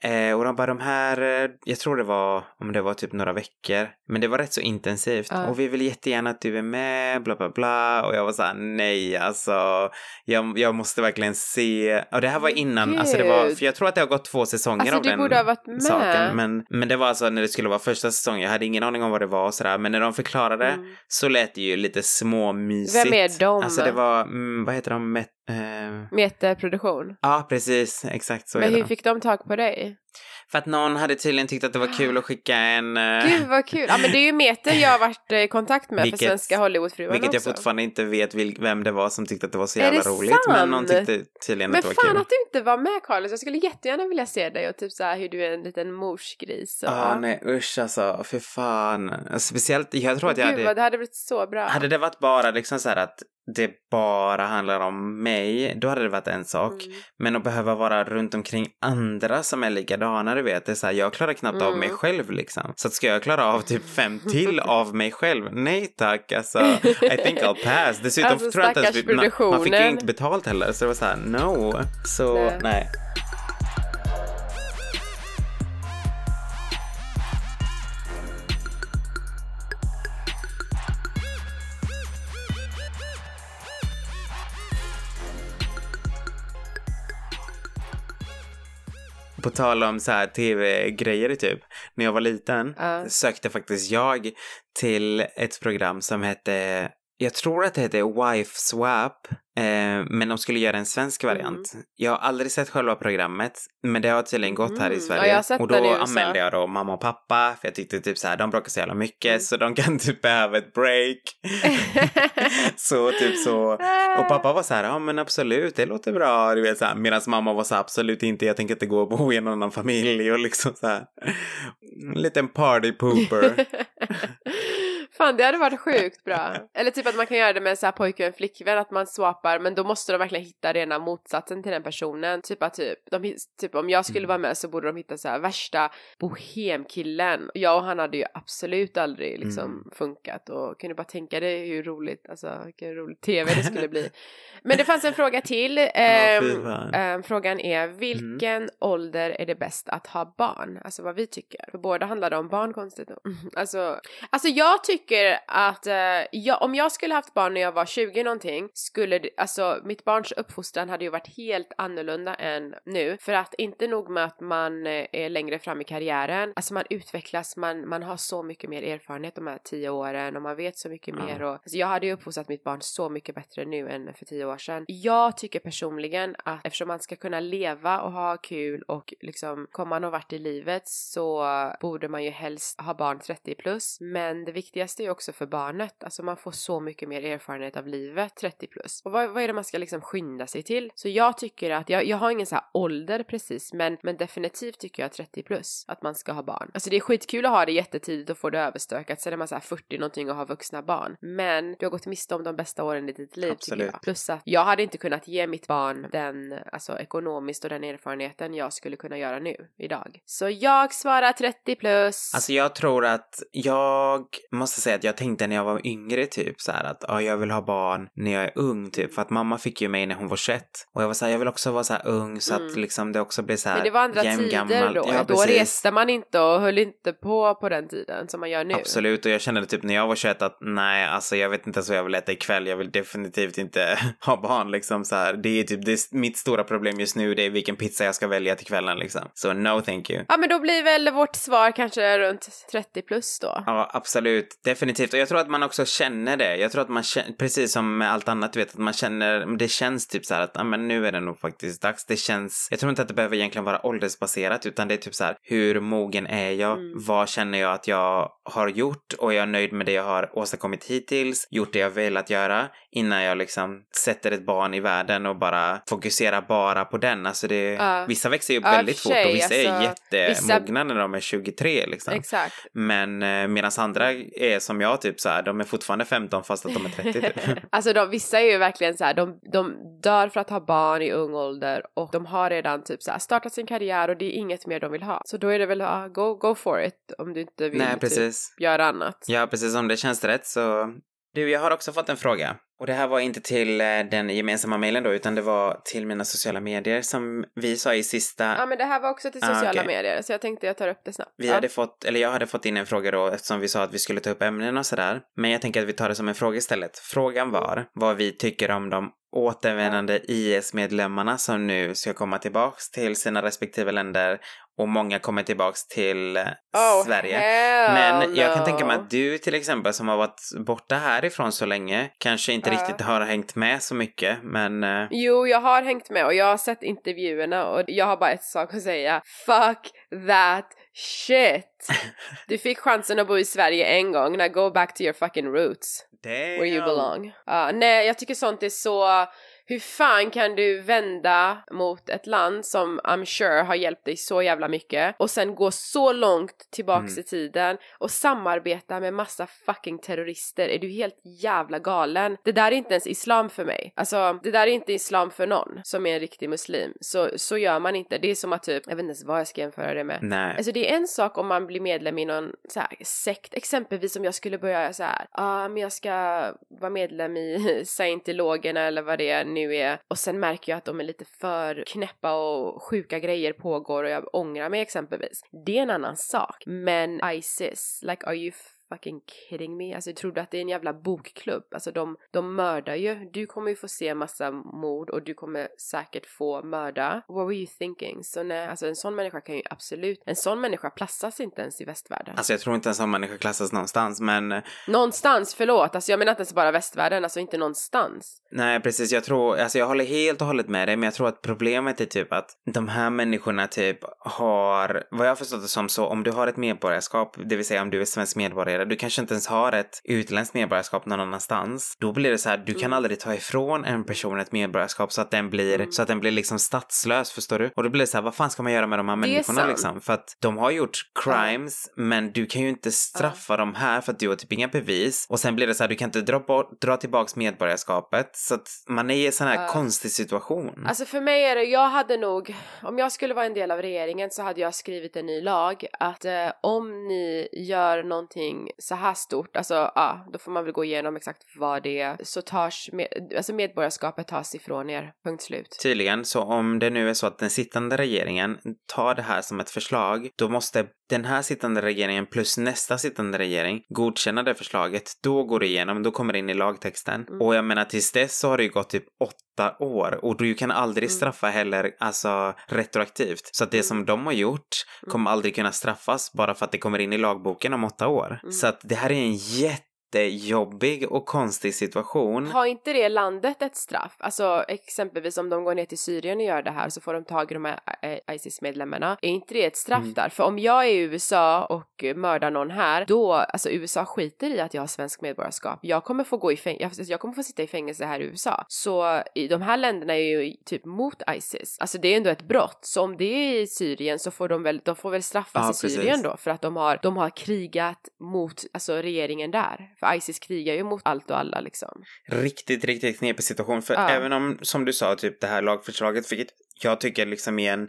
Eh, och de bara de här, eh, jag tror det var, om det var typ några veckor, men det var rätt så intensivt. Ja. Och vi vill jättegärna att du är med, bla bla bla. Och jag var såhär, nej alltså, jag, jag måste verkligen se. Och det här var innan, alltså det var, Gud. för jag tror att det har gått två säsonger Alltså av den borde ha varit med. saken. Men, men det var alltså när det skulle vara första säsongen, jag hade ingen aning om vad det var och sådär. Men när de förklarade Mm. så lät det ju lite småmysigt. Vem är de? Alltså det var, mm, vad heter de? Met, eh... Metaproduktion. Ja, precis. Exakt så Men är hur det. fick de tag på dig? För att någon hade tydligen tyckt att det var kul att skicka en... eh, Gud vad kul! Ja men det är ju Meter jag har varit eh, i kontakt med Vilket- för svenska Hollywoodfruarna Vilket jag också. fortfarande inte vet vil- vem det var som tyckte att det var så Är jävla det roligt. Men någon sant? tyckte tydligen Men att det var fan kul. att du inte var med Carlos, jag skulle jättegärna vilja se dig och typ så här hur du är en liten morsgris. Och... Ah, nej usch alltså, för fan. Speciellt, jag tror att jag Gud hade... vad det hade blivit så bra. Hade det varit bara liksom så här att det bara handlar om mig, då hade det varit en sak. Mm. Men att behöva vara runt omkring andra som är likadana, du vet. Det är så här, jag klarar knappt av mig Mm. själv liksom. Så ska jag klara av typ fem till [laughs] av mig själv? Nej tack, alltså. I think I'll pass. Dessutom Alltså, tror jag inte ens stackars vi, man, man fick ju inte betalt heller. Så det var så här, no. Så Nej. nej. På tal om så här tv-grejer typ. När jag var liten Ja. sökte faktiskt jag till ett program som hette, jag tror att det hette Wife Swap. Eh, men de skulle göra en svensk variant. Jag har aldrig sett själva programmet, men det har tydligen gått här i Mm. Sverige. Ja, jag har sett och då anmälde jag då mamma och pappa, för jag tyckte typ så här, de bråkar så jävla mycket, Mm. så de kan [laughs] typ behöva ett break. [laughs] så typ så. Och pappa var så här, ja men absolut, det låter bra, du vet så här. Medan mamma var så här, absolut inte, jag tänker inte gå och bo i en annan familj och liksom så här. En liten party pooper. [laughs] Fan det hade varit sjukt bra. Eller typ att man kan göra det med så här en flickvän, att man swappar men då måste de verkligen hitta rena motsatsen till den personen. Typ att typ, de, typ om jag skulle Mm. vara med så borde de hitta så här värsta bohemkillen. Jag och han hade ju absolut aldrig liksom Mm. funkat och kunde bara tänka dig hur roligt, alltså vilken rolig tv det skulle bli. Men det fanns en fråga till. [laughs] Ehm, ehm, frågan är vilken ålder är det bäst att ha barn? Alltså vad vi tycker. För båda handlade om barn konstigt nog. [laughs] Alltså, alltså jag tycker att eh, jag, om jag skulle haft barn när jag var 20 någonting skulle det, alltså mitt barns uppfostran hade ju varit helt annorlunda än nu. För att inte nog med att man eh, är längre fram i karriären, alltså man utvecklas, man, man har så mycket mer erfarenhet de här 10 åren och man vet så mycket Ja. mer och alltså jag hade ju uppfostrat mitt barn så mycket bättre nu än för 10 år sedan. Jag tycker personligen att eftersom man ska kunna leva och ha kul och liksom komma någon vart i livet så borde man ju helst ha barn 30 plus. Men det viktigaste är ju också för barnet, alltså man får så mycket mer erfarenhet av livet 30 plus. Och vad, vad är det man ska liksom skynda sig till? Så jag tycker att, jag, jag har ingen så här ålder precis men, men definitivt tycker jag 30 plus att man ska ha barn. Alltså det är skitkul att ha det jättetidigt och få det överstökat, sen är man så här 40 någonting och har vuxna barn. Men du har gått miste om de bästa åren i ditt liv tycker Absolut. jag. Plus att jag hade inte kunnat ge mitt barn den, alltså ekonomiskt och den erfarenheten jag skulle kunna göra nu, idag. Så jag svarar 30 plus. Alltså jag tror att jag måste säga att jag tänkte när jag var yngre typ så här att ja, jag vill ha barn när jag är ung typ för att mamma fick ju mig när hon var 21 och jag var så här, jag vill också vara så här ung så att Mm. liksom det också blir så här Men det var andra tider jämngammal. då. Ja, då precis. reste man inte och höll inte på på den tiden som man gör nu. Absolut, och jag kände typ när jag var 21 att nej, alltså jag vet inte ens vad jag vill äta ikväll. Jag vill definitivt inte [laughs] ha barn liksom så här. Det är typ det är mitt stora problem just nu, det är vilken pizza jag ska välja till kvällen liksom. Så no thank you. Ja men då blir väl vårt svar kanske runt 30 plus då. Ja, absolut. Definitivt. Och jag tror att man också känner det. Jag tror att man känner, precis som med allt annat, du vet, att man känner, det känns typ så här att, ja men nu är det nog faktiskt dags. Det känns, jag tror inte att det behöver egentligen vara åldersbaserat, utan det är typ så här, hur mogen är jag? Mm. Vad känner jag att jag har gjort? Och jag är nöjd med det jag har åstadkommit hittills, gjort det jag velat göra, innan jag liksom sätter ett barn i världen och bara fokuserar bara på den. Alltså det, Ja. vissa växer ju upp och väldigt fort och vissa är alltså, jättemogna när de är 23 liksom. Exakt. Men eh, medan andra är som jag typ så här, de är fortfarande 15 fast att de är 30 typ. [laughs] alltså de, vissa är ju verkligen så här, de, de dör för att ha barn i ung ålder och de har redan typ så här startat sin karriär och det är inget mer de vill ha. Så då är det väl, ah, go, go for it om du inte vill Nej, typ, precis. göra annat. Ja, precis. Om det känns rätt så... Du, jag har också fått en fråga. Och det här var inte till eh, den gemensamma mejlen då, utan det var till mina sociala medier som vi sa i sista... Ja men det här var också till Ah, sociala okej. medier så jag tänkte jag tar upp det snabbt. Vi ja. hade fått, eller jag hade fått in en fråga då eftersom vi sa att vi skulle ta upp ämnen och sådär. Men jag tänker att vi tar det som en fråga istället. Frågan var vad vi tycker om de återvändande IS-medlemmarna som nu ska komma tillbaks till sina respektive länder och många kommer tillbaks till Oh, Sverige. Men jag kan tänka mig att du till exempel som har varit borta härifrån så länge kanske inte Ja. riktigt har hängt med så mycket men eh, Jo, jag har hängt med och jag har sett intervjuerna och jag har bara ett sak att säga. Fuck that shit! Du fick chansen att bo i Sverige en gång, now go back to your fucking roots. Where you belong. Ja, nej, jag tycker sånt är så... Hur fan kan du vända mot ett land som I'm sure har hjälpt dig så jävla mycket och sen gå så långt tillbaks Mm. i tiden och samarbeta med massa fucking terrorister? Är du helt jävla galen? Det där är inte ens islam för mig. Alltså, det där är inte islam för någon som är en riktig muslim. Så, så gör man inte. Det är som att typ, jag vet inte ens vad jag ska jämföra det med. Nej. Alltså det är en sak om man blir medlem i någon så här sekt, exempelvis om jag skulle börja så här, ja ah, men jag ska vara medlem i [laughs] scientologerna eller vad det nu är och sen märker jag att de är lite för knäppa och sjuka grejer pågår och jag ångrar mig exempelvis. Det är en annan sak. Men ISIS, like are you fucking kidding me? Alltså tror du att det är en jävla bokklubb? Alltså de, de mördar ju. Du kommer ju få se massa mord och du kommer säkert få mörda. What were you thinking? Så nej, alltså en sån människa kan ju absolut, en sån människa platsas inte ens i västvärlden. Alltså jag tror inte en sån människa klassas någonstans men eh, Någonstans, förlåt, alltså jag menar inte ens bara västvärlden, alltså inte någonstans. Nej, precis. Jag tror, alltså jag håller helt och hållet med dig, men jag tror att problemet är typ att de här människorna typ har, vad jag har förstått det som så, om du har ett medborgarskap, det vill säga om du är svensk medborgare, du kanske inte ens har ett utländskt medborgarskap någon annanstans. Då blir det så här, du kan Mm. aldrig ta ifrån en person ett medborgarskap så att den blir, så att den blir liksom statslös, förstår du? Och då blir det så här, vad fan ska man göra med de här människorna liksom? För att de har gjort crimes, men du kan ju inte straffa dem här för att du har typ inga bevis. Och sen blir det så här, du kan inte dra, bort, dra tillbaks medborgarskapet. Så att man är i en sån här konstig situation. Alltså för mig är det, jag hade nog, om jag skulle vara en del av regeringen så hade jag skrivit en ny lag att eh, om ni gör någonting så här stort, alltså ja, då får man väl gå igenom exakt vad det är, så tas med, alltså medborgarskapet tas ifrån er, punkt slut. Tydligen, så om det nu är så att den sittande regeringen tar det här som ett förslag, då måste den här sittande regeringen plus nästa sittande regering godkänna det förslaget. Då går det igenom, då kommer det in i lagtexten. Mm. Och jag menar tills dess så har det ju gått typ åtta år och du kan aldrig Mm. straffa heller, alltså retroaktivt. Så att det Mm. som de har gjort kommer aldrig kunna straffas bara för att det kommer in i lagboken om åtta år. Mm. Så att det här är en jätte jättejobbig och konstig situation. Har inte det landet ett straff? Alltså exempelvis om de går ner till Syrien och gör det här så får de tag i de här eh, ISIS-medlemmarna. Är inte det ett straff Mm. där? För om jag är i USA och mördar någon här, då, alltså USA skiter i att jag har svensk medborgarskap. Jag kommer få gå i fängelse, jag kommer få sitta i fängelse här i USA. Så i de här länderna är ju typ mot ISIS. Alltså det är ändå ett brott. Så om det är i Syrien så får de väl, de får väl straffas Ja, i Syrien precis. då för att de har, de har krigat mot, alltså regeringen där. För ISIS krigar ju mot allt och alla liksom. riktigt, riktigt knepig situation. För Ja. även om, som du sa, typ det här lagförslaget, vilket jag tycker liksom i en,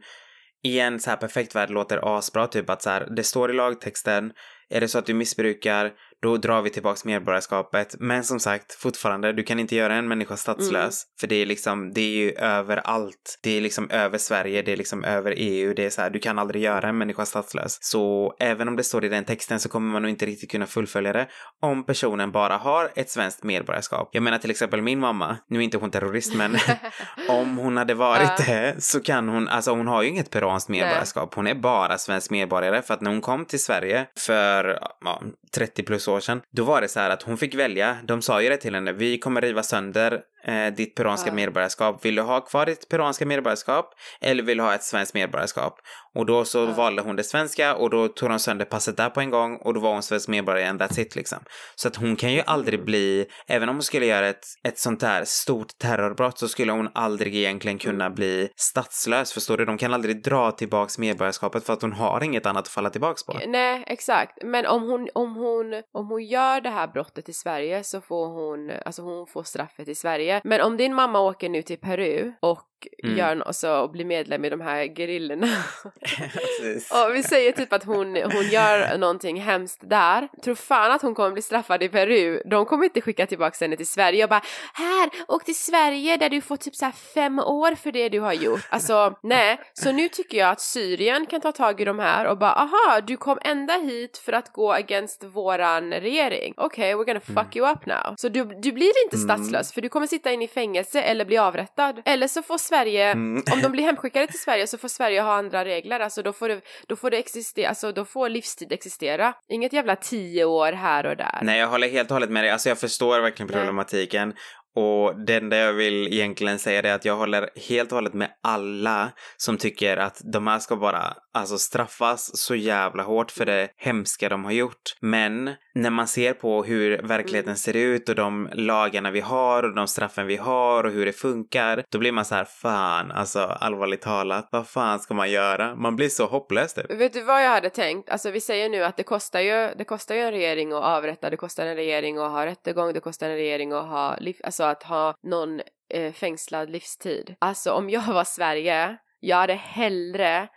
i en så här perfekt värld låter asbra, typ att så här, det står i lagtexten, är det så att du missbrukar, då drar vi tillbaks medborgarskapet. Men som sagt, fortfarande, du kan inte göra en människa statslös. För det är liksom, det är ju överallt. Det är liksom över Sverige, det är liksom över EU, det är så här, du kan aldrig göra en människa statslös. Så även om det står i den texten så kommer man nog inte riktigt kunna fullfölja det om personen bara har ett svenskt medborgarskap. Jag menar till exempel min mamma, nu är inte hon terrorist men [laughs] om hon hade varit det så kan hon, alltså hon har ju inget peruanskt medborgarskap. Hon är bara svensk medborgare för att när hon kom till Sverige för ja, 30 plus år sedan, då var det så här att hon fick välja. De sa ju det till henne, vi kommer riva sönder eh, ditt peruanska Ja. medborgarskap. Vill du ha kvar ditt peruanska medborgarskap eller vill du ha ett svenskt medborgarskap? Och då så Ja. valde hon det svenska och då tog de sönder passet där på en gång och då var hon svensk medborgare and that's it liksom. Så att hon kan ju aldrig bli, även om hon skulle göra ett, ett sånt där stort terrorbrott så skulle hon aldrig egentligen kunna bli statslös, förstår du? De kan aldrig dra tillbaks medborgarskapet för att hon har inget annat att falla tillbaks på. Nej, exakt. Men om hon, om hon, om hon gör det här brottet i Sverige så får hon, alltså hon får straffet i Sverige. Men om din mamma åker nu till Peru och mm. gör och, så, och blir medlem i de här gerillorna. Och [laughs] vi säger typ att hon, hon gör [laughs] någonting hemskt där. Tror fan att hon kommer bli straffad i Peru. De kommer inte skicka tillbaka henne till Sverige och bara här, åk till Sverige där du får typ så här fem år för det du har gjort. Alltså [laughs] nej, så nu tycker jag att Syrien kan ta tag i de här och bara aha, du kom ända hit för att gå against våran regering. Okej, okay, we're gonna fuck mm. you up now. Så du, du blir inte mm. statslös för du kommer sitta in i fängelse eller bli avrättad. Eller så får Sverige, mm. [laughs] om de blir hemskickade till Sverige så får Sverige ha andra regler. Alltså då får det, då får det existera, alltså då får livstid existera. Inget jävla tio år här och där. Nej, jag håller helt och hållet med dig. Alltså jag förstår verkligen problematiken. Och det enda jag vill egentligen säga är att jag håller helt och hållet med alla som tycker att de här ska bara alltså straffas så jävla hårt för det hemska de har gjort. Men när man ser på hur verkligheten mm. ser ut och de lagarna vi har och de straffen vi har och hur det funkar, då blir man så här fan, alltså allvarligt talat, vad fan ska man göra? Man blir så hopplös typ. Vet du vad jag hade tänkt? Alltså vi säger nu att det kostar ju, det kostar ju en regering att avrätta, det kostar en regering att ha rättegång, det kostar en regering att ha liv, alltså att ha någon eh, fängslad livstid. Alltså om jag var Sverige, jag hade hellre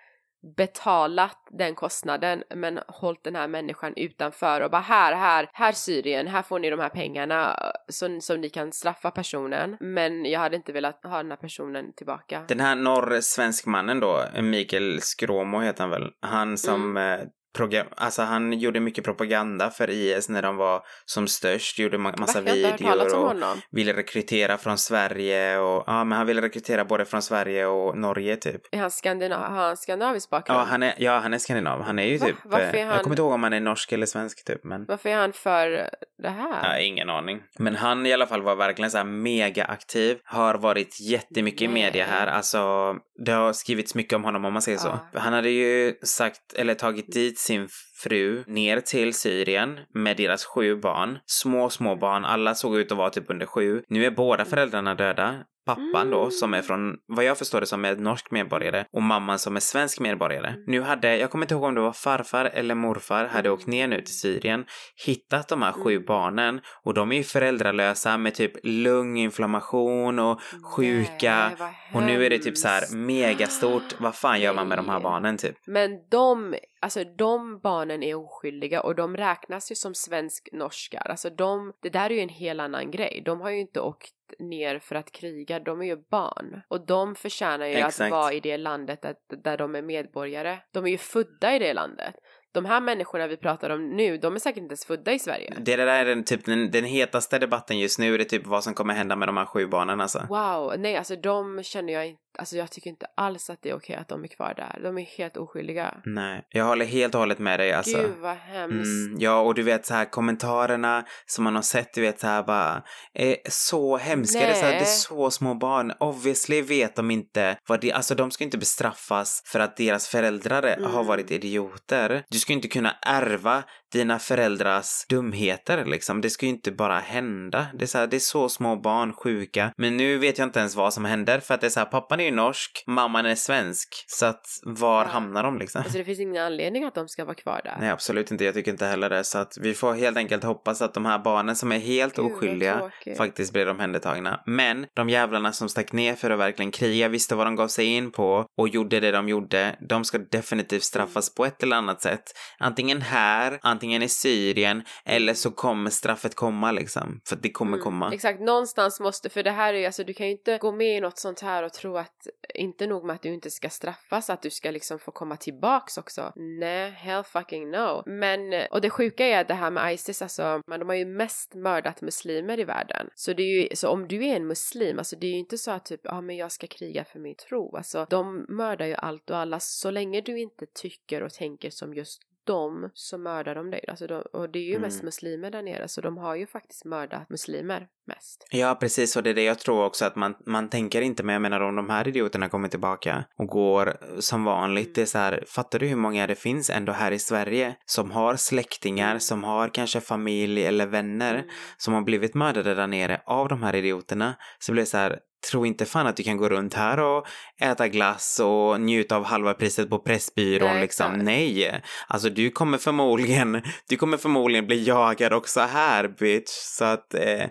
betalat den kostnaden men hållit den här människan utanför och bara här, här, här Syrien, här får ni de här pengarna som, som ni kan straffa personen. Men jag hade inte velat ha den här personen tillbaka. Den här norr-svensk mannen då, Mikael Skråmo heter han väl, han som mm. Eh, program, alltså han gjorde mycket propaganda för IS när de var som störst, gjorde massa Va, videor och ville rekrytera från Sverige och ja, men han ville rekrytera både från Sverige och Norge typ. Är han skandinav, har han skandinavisk bakgrund? Ja, han är, ja, han är skandinav. Han är ju Va? typ, Varför är han... jag kommer inte ihåg om han är norsk eller svensk typ, men. Varför är han för det här? Ja, ingen aning. Men han i alla fall var verkligen så här mega aktiv, har varit jättemycket i media här, alltså det har skrivits mycket om honom om man säger ja. så. Han hade ju sagt, eller tagit dit sin fru ner till Syrien med deras sju barn. Små, små barn. Alla såg ut att vara typ under sju. Nu är båda föräldrarna döda pappan då som är mm. från, vad jag förstår det som är norsk medborgare och mamman som är svensk medborgare. Nu hade, jag kommer inte ihåg om det var farfar eller morfar, hade åkt ner nu till Syrien, hittat de här sju barnen och de är ju föräldralösa med typ lunginflammation och sjuka Nej, och nu är det typ så här megastort, vad fan gör man med de här barnen typ? Men de, alltså de barnen är oskyldiga och de räknas ju som svensk-norskar, alltså de, det där är ju en helt annan grej, de har ju inte åkt ner för att kriga, de är ju barn. Och de förtjänar ju Exakt. att vara i det landet där, där de är medborgare. De är ju födda i det landet de här människorna vi pratar om nu, de är säkert inte ens födda i Sverige. Det där är den, typ, den, den hetaste debatten just nu, det är typ vad som kommer hända med de här sju barnen alltså. Wow, nej alltså de känner jag inte Alltså jag tycker inte alls att det är okej att de är kvar där. De är helt oskyldiga. Nej, jag håller helt och hållet med dig alltså. Gud vad hemskt. Mm, ja, och du vet så här kommentarerna som man har sett, du vet så här bara, är så hemska. Nej. Det är, så här, det är så små barn. Obviously vet de inte vad det, alltså de ska inte bestraffas för att deras föräldrar mm. har varit idioter. Du ska inte kunna ärva dina föräldrars dumheter liksom. Det ska ju inte bara hända. Det är så här, det är så små barn, sjuka. Men nu vet jag inte ens vad som händer för att det är så här, pappan är ju norsk, mamman är svensk. Så att var ja. hamnar de liksom? Alltså det finns ingen anledning att de ska vara kvar där. Nej, absolut inte. Jag tycker inte heller det. Så att vi får helt enkelt hoppas att de här barnen som är helt Gud, oskyldiga faktiskt blir omhändertagna. Men de jävlarna som stack ner för att verkligen kriga, visste vad de gav sig in på och gjorde det de gjorde, de ska definitivt straffas på ett eller annat sätt. Antingen här, antingen i Syrien eller så kommer straffet komma liksom. För det kommer mm, komma. Exakt, någonstans måste, för det här är ju alltså du kan ju inte gå med i något sånt här och tro att inte nog med att du inte ska straffas, att du ska liksom få komma tillbaks också. Nej, hell fucking no. Men, och det sjuka är att det här med Isis, alltså, men de har ju mest mördat muslimer i världen. Så det är ju, så om du är en muslim, alltså det är ju inte så att typ, ja ah, men jag ska kriga för min tro. Alltså de mördar ju allt och alla så länge du inte tycker och tänker som just dem så mördar de dig. Alltså de, och det är ju mm. mest muslimer där nere så de har ju faktiskt mördat muslimer mest. Ja precis och det är det jag tror också att man, man tänker inte men jag menar om de här idioterna kommer tillbaka och går som vanligt. Mm. Det är så här, fattar du hur många det finns ändå här i Sverige som har släktingar, mm. som har kanske familj eller vänner mm. som har blivit mördade där nere av de här idioterna. Så blir det så här, tro inte fan att du kan gå runt här och äta glass och njuta av halva priset på Pressbyrån Nej, liksom. exakt. Nej, alltså du kommer förmodligen, du kommer förmodligen bli jagad också här bitch. Så att eh,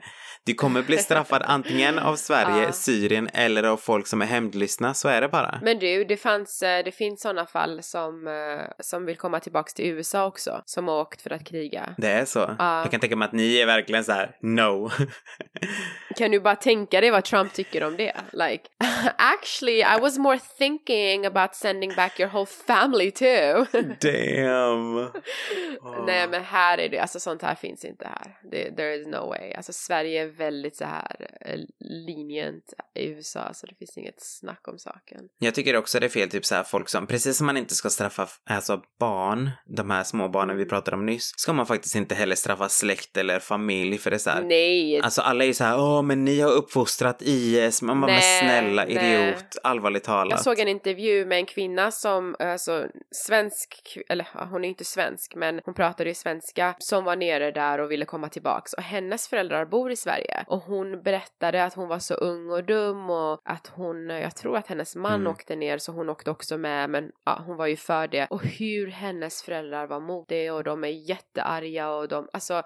du kommer bli straffad antingen av Sverige, [laughs] Ja. Syrien eller av folk som är hämndlystna, så är det bara. Men du, det, fanns, eh, det finns sådana fall som, eh, som vill komma tillbaks till USA också, som har åkt för att kriga. Det är så. Ja. Jag kan tänka mig att ni är verkligen så här: no. [laughs] Kan du bara tänka dig vad Trump tycker om det? Like, [laughs] actually I was more thinking about sending back your whole family too. Damn. Nej men här är det, alltså sånt här finns inte här. Det, there is no way. Alltså Sverige väldigt så här eh, lenient i USA så det finns inget snack om saken. Jag tycker också det är fel, typ så här folk som, precis som man inte ska straffa alltså barn, de här små barnen vi pratade om nyss, ska man faktiskt inte heller straffa släkt eller familj för det är så här. Nej, Alltså alla är ju så här, åh men ni har uppfostrat IS, man bara, men Nej, snälla nej. idiot, allvarligt talat. Jag såg en intervju med en kvinna som, alltså svensk, eller hon är inte svensk men hon pratade ju svenska, som var nere där och ville komma tillbaks och hennes föräldrar bor i Sverige och hon berättade att hon var så ung och dum och att hon, jag tror att hennes man Mm. åkte ner så hon åkte också med men ja, hon var ju för det och hur hennes föräldrar var mot det och de är jättearga och de, alltså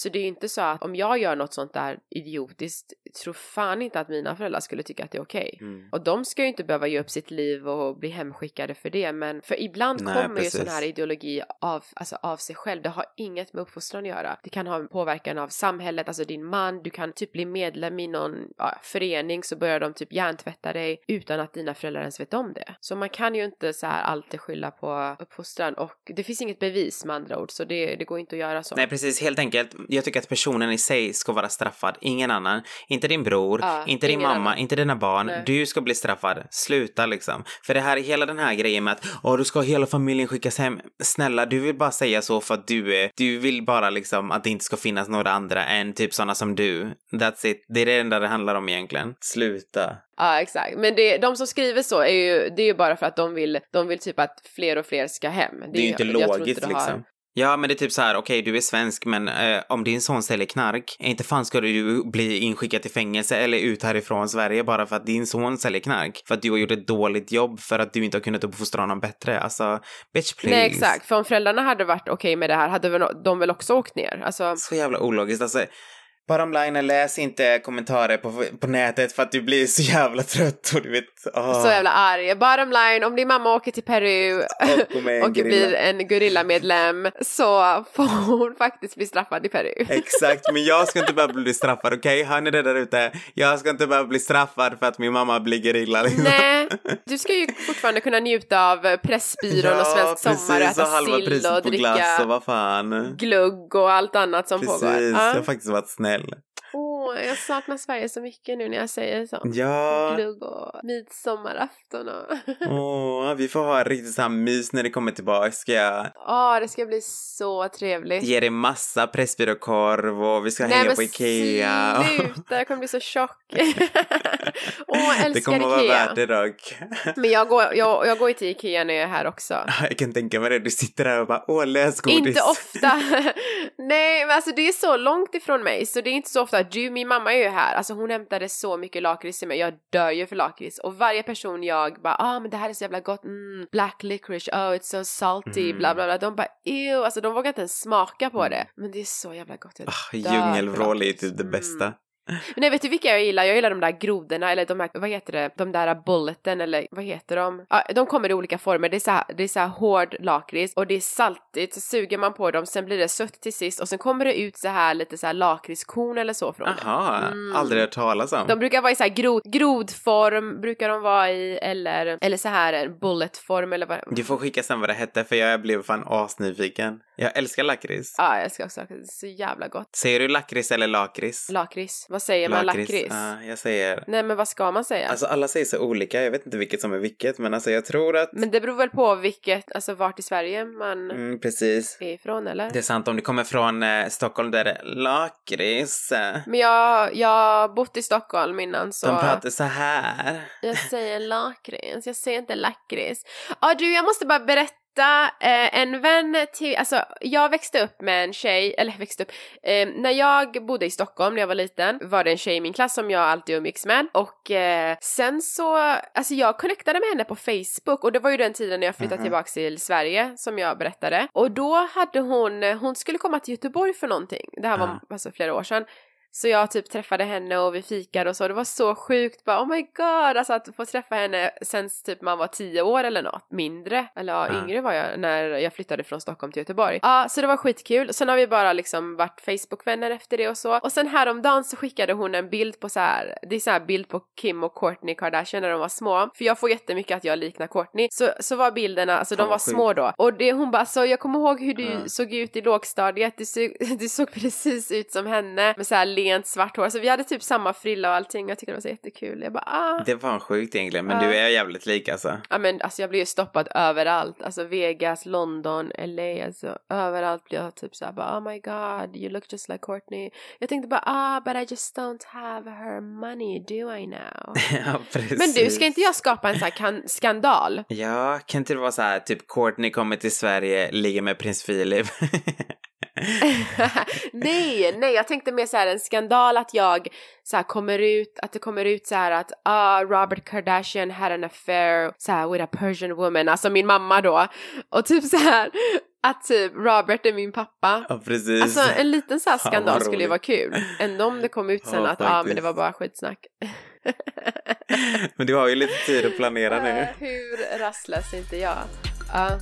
så det är ju inte så att om jag gör något sånt där idiotiskt, tror fan inte att mina föräldrar skulle tycka att det är okej. Mm. Och de ska ju inte behöva ge upp sitt liv och bli hemskickade för det, men för ibland Nej, kommer ju precis. sån här ideologi av, alltså av sig själv. Det har inget med uppfostran att göra. Det kan ha en påverkan av samhället, alltså din man, du kan typ bli medlem i någon ja, förening så börjar de typ hjärntvätta dig utan att dina föräldrar ens vet om det. Så man kan ju inte så här alltid skylla på uppfostran och det finns inget bevis med andra ord så det, det går inte att göra så. Nej precis, helt enkelt. Jag tycker att personen i sig ska vara straffad, ingen annan. Inte din bror, Ja, inte din mamma, annan. inte dina barn. Nej. Du ska bli straffad. Sluta liksom. För det här, hela den här grejen med att åh, då ska hela familjen skickas hem. Snälla, du vill bara säga så för att du är, du vill bara liksom att det inte ska finnas några andra än typ sådana som du. That's it. Det är det enda det handlar om egentligen. Sluta. Ja exakt, men det, de som skriver så är ju, det är ju bara för att de vill, de vill typ att fler och fler ska hem. Det är ju inte jag logiskt det har- liksom. Ja, men det är typ så här, okej, du är svensk, men eh, om din son säljer knark, inte fan ska du bli inskickad till fängelse eller ut härifrån Sverige bara för att din son säljer knark. För att du har gjort ett dåligt jobb för att du inte har kunnat uppfostra honom bättre. Alltså, bitch please. Nej exakt, för om föräldrarna hade varit okej med det här hade väl de väl också åkt ner. Alltså, Så jävla ologiskt. Alltså, bottom line, läs inte kommentarer på, på nätet för att du blir så jävla trött och du vet, åh. så jävla arg. Bottom line, om din mamma åker till Peru Och [laughs] och blir en gorillamedlem så får hon faktiskt bli straffad i Peru. Exakt, men jag ska inte behöva bli straffad, okej? Hör ni det där ute? Jag ska inte behöva bli straffad för att min mamma blir gerilla liksom. Nej, du ska ju fortfarande kunna njuta av Pressbyrån och Svensk Sommar och precis, och äta halva sill och på glass dricka och vad fan. glugg och allt annat som Precis, pågår. jag Ja. har faktiskt varit snäll. kväll Åh, jag saknar Sverige så mycket nu när jag säger så. Ja, Glugg och midsommarafton och... åh, vi får ha riktigt så här mys när det kommer tillbaka. Ska jag Åh, det ska bli så trevligt. ge dig massa Pressbyråkorv och vi ska Nej hänga men på Ikea. sluta, jag kommer bli så tjock. [laughs] Åh, jag det älskar kommer vara Ikea. värt det dock. Men jag går, jag, jag går ju till Ikea när jag är här också. [laughs] Jag kan tänka mig det, du sitter där och bara åh lösgodis. Inte ofta. [laughs] Nej, men alltså det är så långt ifrån mig så det är inte så ofta. Du, min mamma är ju här, alltså hon hämtade så mycket lakrits till mig. Jag dör ju för lakrits och varje person jag bara ah men det här är så jävla gott, mm, black licorice, oh it's so salty, Mm. bla bla bla. De bara ew, alltså de vågar inte ens smaka på det. Men det är så jävla gott. Jag Ah, dör för Djungelvrål är typ det Mm. bästa. Men nej, vet du vilka jag gillar? Jag gillar de där grodorna eller de här, vad heter det, de där bulleten eller vad heter de? Ja, de kommer i olika former. Det är så här, det är så hård lakrits och det är saltigt. Så suger man på dem, sen blir det sött till sist och sen kommer det ut så här lite så här lakritskorn eller så från. Aha, Mm. aldrig hört talas om. De brukar vara i så här grod, grodform, brukar de vara i, eller, eller så här bulletform eller vad. Du får skicka sen vad det hette för jag blev fan asnyfiken. Jag älskar lakrits. Ja, jag ska också är så jävla gott. Säger du lakrits eller lakrits? Lakrits, vad säger man lakrits? Ja, jag säger... Nej men vad ska man säga? Alltså alla säger så olika, jag vet inte vilket som är vilket men alltså jag tror att... men det beror väl på vilket, alltså vart i Sverige man Mm, precis. är ifrån eller? Det är sant, om du kommer från eh, Stockholm där det är lakrits. Men jag, jag har bott i Stockholm innan så De pratar så här. jag säger lakrits, jag säger inte lakrits. Ja du, jag måste bara berätta berätta, eh, en vän till, alltså jag växte upp med en tjej, eller växte upp, eh, när jag bodde i Stockholm när jag var liten var det en tjej i min klass som jag alltid umgicks med och eh, sen så, alltså jag connectade med henne på Facebook och det var ju den tiden när jag flyttade Mhm. tillbaks till Sverige som jag berättade och då hade hon, hon skulle komma till Göteborg för någonting, det här var Ja. alltså flera år sedan så jag typ träffade henne och vi fikade och så, det var så sjukt bara oh my god, alltså att få träffa henne sen typ man var tio år eller något, mindre, eller ja, Ja. yngre var jag när jag flyttade från Stockholm till Göteborg. Ja, så det var skitkul. Sen har vi bara liksom varit Facebook-vänner efter det och så. Och sen häromdagen så skickade hon en bild på så här, det är så här bild på Kim och Kourtney Kardashian när de var små. För jag får jättemycket att jag liknar Kourtney. Så, så var bilderna, alltså de var sjukt. små då. Och det, hon bara, så jag kommer ihåg hur du Ja. såg ut i lågstadiet, du såg, [laughs] du såg precis ut som henne med så här lent svart hår. Så vi hade typ samma frilla och allting. Jag tyckte det var så jättekul. Jag bara, ah. Det var sjukt egentligen, men Ja. du är jävligt lik alltså. Ja men alltså jag blir ju stoppad överallt, alltså Vegas, London, LA, alltså överallt blir jag typ såhär bara oh my god you look just like Courtney. Jag tänkte bara ah but I just don't have her money do I now? [laughs] ja, precis. men du, ska inte jag skapa en sån här kan- skandal? Ja, kan inte det vara så här, typ Courtney kommer till Sverige, ligger med prins Philip. [laughs] [laughs] nej, nej, jag tänkte mer så här en skandal att jag så här kommer ut, att det kommer ut så här att ah, Robert Kardashian had an affair så här with a Persian woman, alltså min mamma då. Och typ så här att typ Robert är min pappa. ja, precis. Alltså en liten så här skandal skulle ju vara kul. Ändå om det kom ut sen Ja, att ja ah, men det var bara skitsnack. [laughs] Men du har ju lite tid att planera [laughs] nu. Hur rastlös är inte jag? Ja.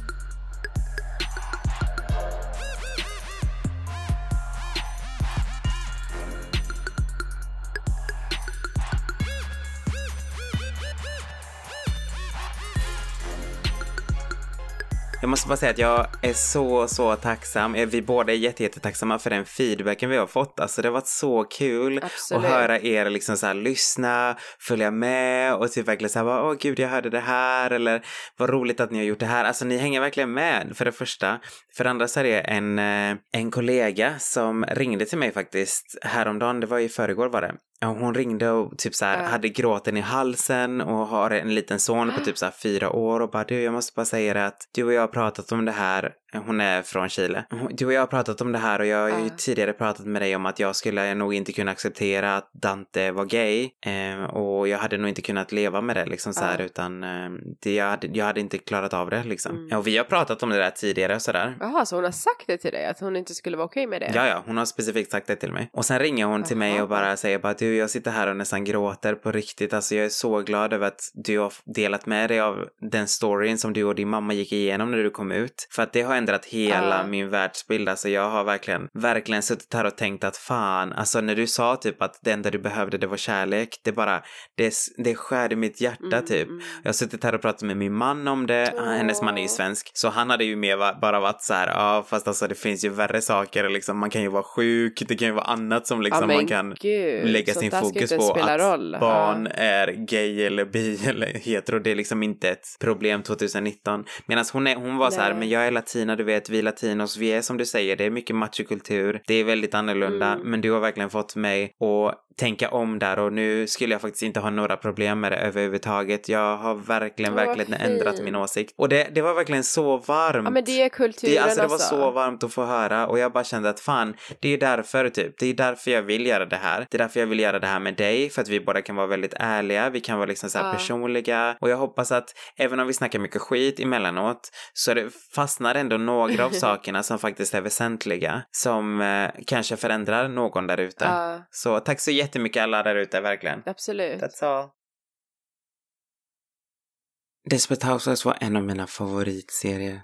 Jag måste bara säga att jag är så, så tacksam. Eh, Vi båda är jätte, jättetacksamma för den feedbacken vi har fått. Alltså det har varit så kul Absolut. att höra er liksom så här lyssna, följa med och typ verkligen så här bara, åh gud jag hörde det här eller vad roligt att ni har gjort det här. Alltså ni hänger verkligen med för det första. För det andra så är det en, eh, en kollega som ringde till mig faktiskt häromdagen, det var i förrgår var det. Hon ringde och typ så här, Ja. hade gråten i halsen och har en liten son på typ så här fyra år och bara du jag måste bara säga det att du och jag har pratat om det här. Hon är från Chile. Du och jag har pratat om det här och jag har ju Ja. tidigare pratat med dig om att jag skulle nog inte kunna acceptera att Dante var gay. Eh, och jag hade nog inte kunnat leva med det liksom så här Ja. utan eh, det, jag, hade, jag hade inte klarat av det liksom. Mm. Och vi har pratat om det där tidigare och sådär. Jaha, så hon har sagt det till dig att hon inte skulle vara okej med det? Ja, ja, hon har specifikt sagt det till mig. Och sen ringer hon till mig och bara säger bara du, jag sitter här och nästan gråter på riktigt. Alltså jag är så glad över att du har delat med dig av den storyn som du och din mamma gick igenom när du kom ut. För att det har ändrat hela Ja. min världsbild. Alltså jag har verkligen, verkligen suttit här och tänkt att fan, alltså när du sa typ att det enda du behövde det var kärlek, det bara, det, det skär i mitt hjärta Mm, typ. mm. Jag har suttit här och pratat med min man om det. Åh. Hennes man är ju svensk. Så han hade ju mer bara varit så här, ja fast alltså det finns ju värre saker liksom. Man kan ju vara sjuk, det kan ju vara annat som liksom men man kan gud, lägga sin fokus på. Att roll. barn Ja. är gay eller bi [laughs] eller hetero. Det är liksom inte ett problem 2019. Medan hon, är, hon var så här, Nej. men jag är latina, du vet, vi latinos, vi är som du säger, det är mycket machokultur. Det är väldigt annorlunda, Mm. men du har verkligen fått mig att tänka om där och nu skulle jag faktiskt inte ha några problem med det överhuvudtaget. Jag har verkligen, verkligen ändrat fint. min åsikt. Och det, det var verkligen så varmt. ja men det är kulturen Det, alltså det var så varmt att få höra och jag bara kände att fan, det är därför typ. Det är därför jag vill göra det här. Det är därför jag vill göra det här med dig, för att vi båda kan vara väldigt ärliga, vi kan vara liksom så Ja. personliga och jag hoppas att även om vi snackar mycket skit emellanåt så det fastnar ändå några av [laughs] sakerna som faktiskt är väsentliga som eh, kanske förändrar någon där ute. Ja, Så tack så jättemycket alla där ute, verkligen. absolut. That's all. Desperate Housewives var en av mina favoritserier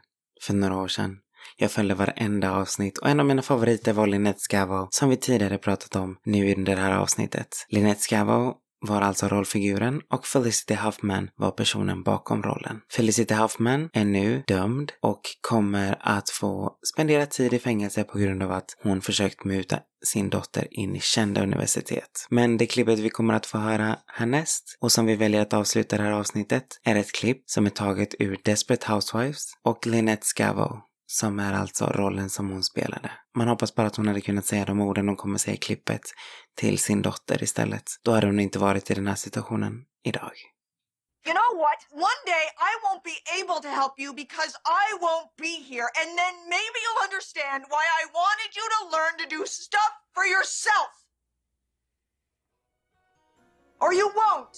för några år sedan. Jag följde varenda avsnitt och en av mina favoriter var Lynette Scavo som vi tidigare pratat om nu under det här avsnittet. Lynette Scavo var alltså rollfiguren och Felicity Huffman var personen bakom rollen. Felicity Huffman är nu dömd och kommer att få spendera tid i fängelse på grund av att hon försökt muta sin dotter in i kända universitet. Men det klippet vi kommer att få höra härnäst och som vi väljer att avsluta det här avsnittet är ett klipp som är taget ur Desperate Housewives och Lynette Scavo som är alltså rollen som hon spelade. Man hoppas bara att hon hade kunnat säga de orden hon kommer säga i klippet till sin dotter istället. Då hade hon inte varit i den här situationen idag. You know what? One day I won't be able to help you because I won't be here. And then maybe you'll understand why I wanted you to learn to do stuff for yourself. Or you won't.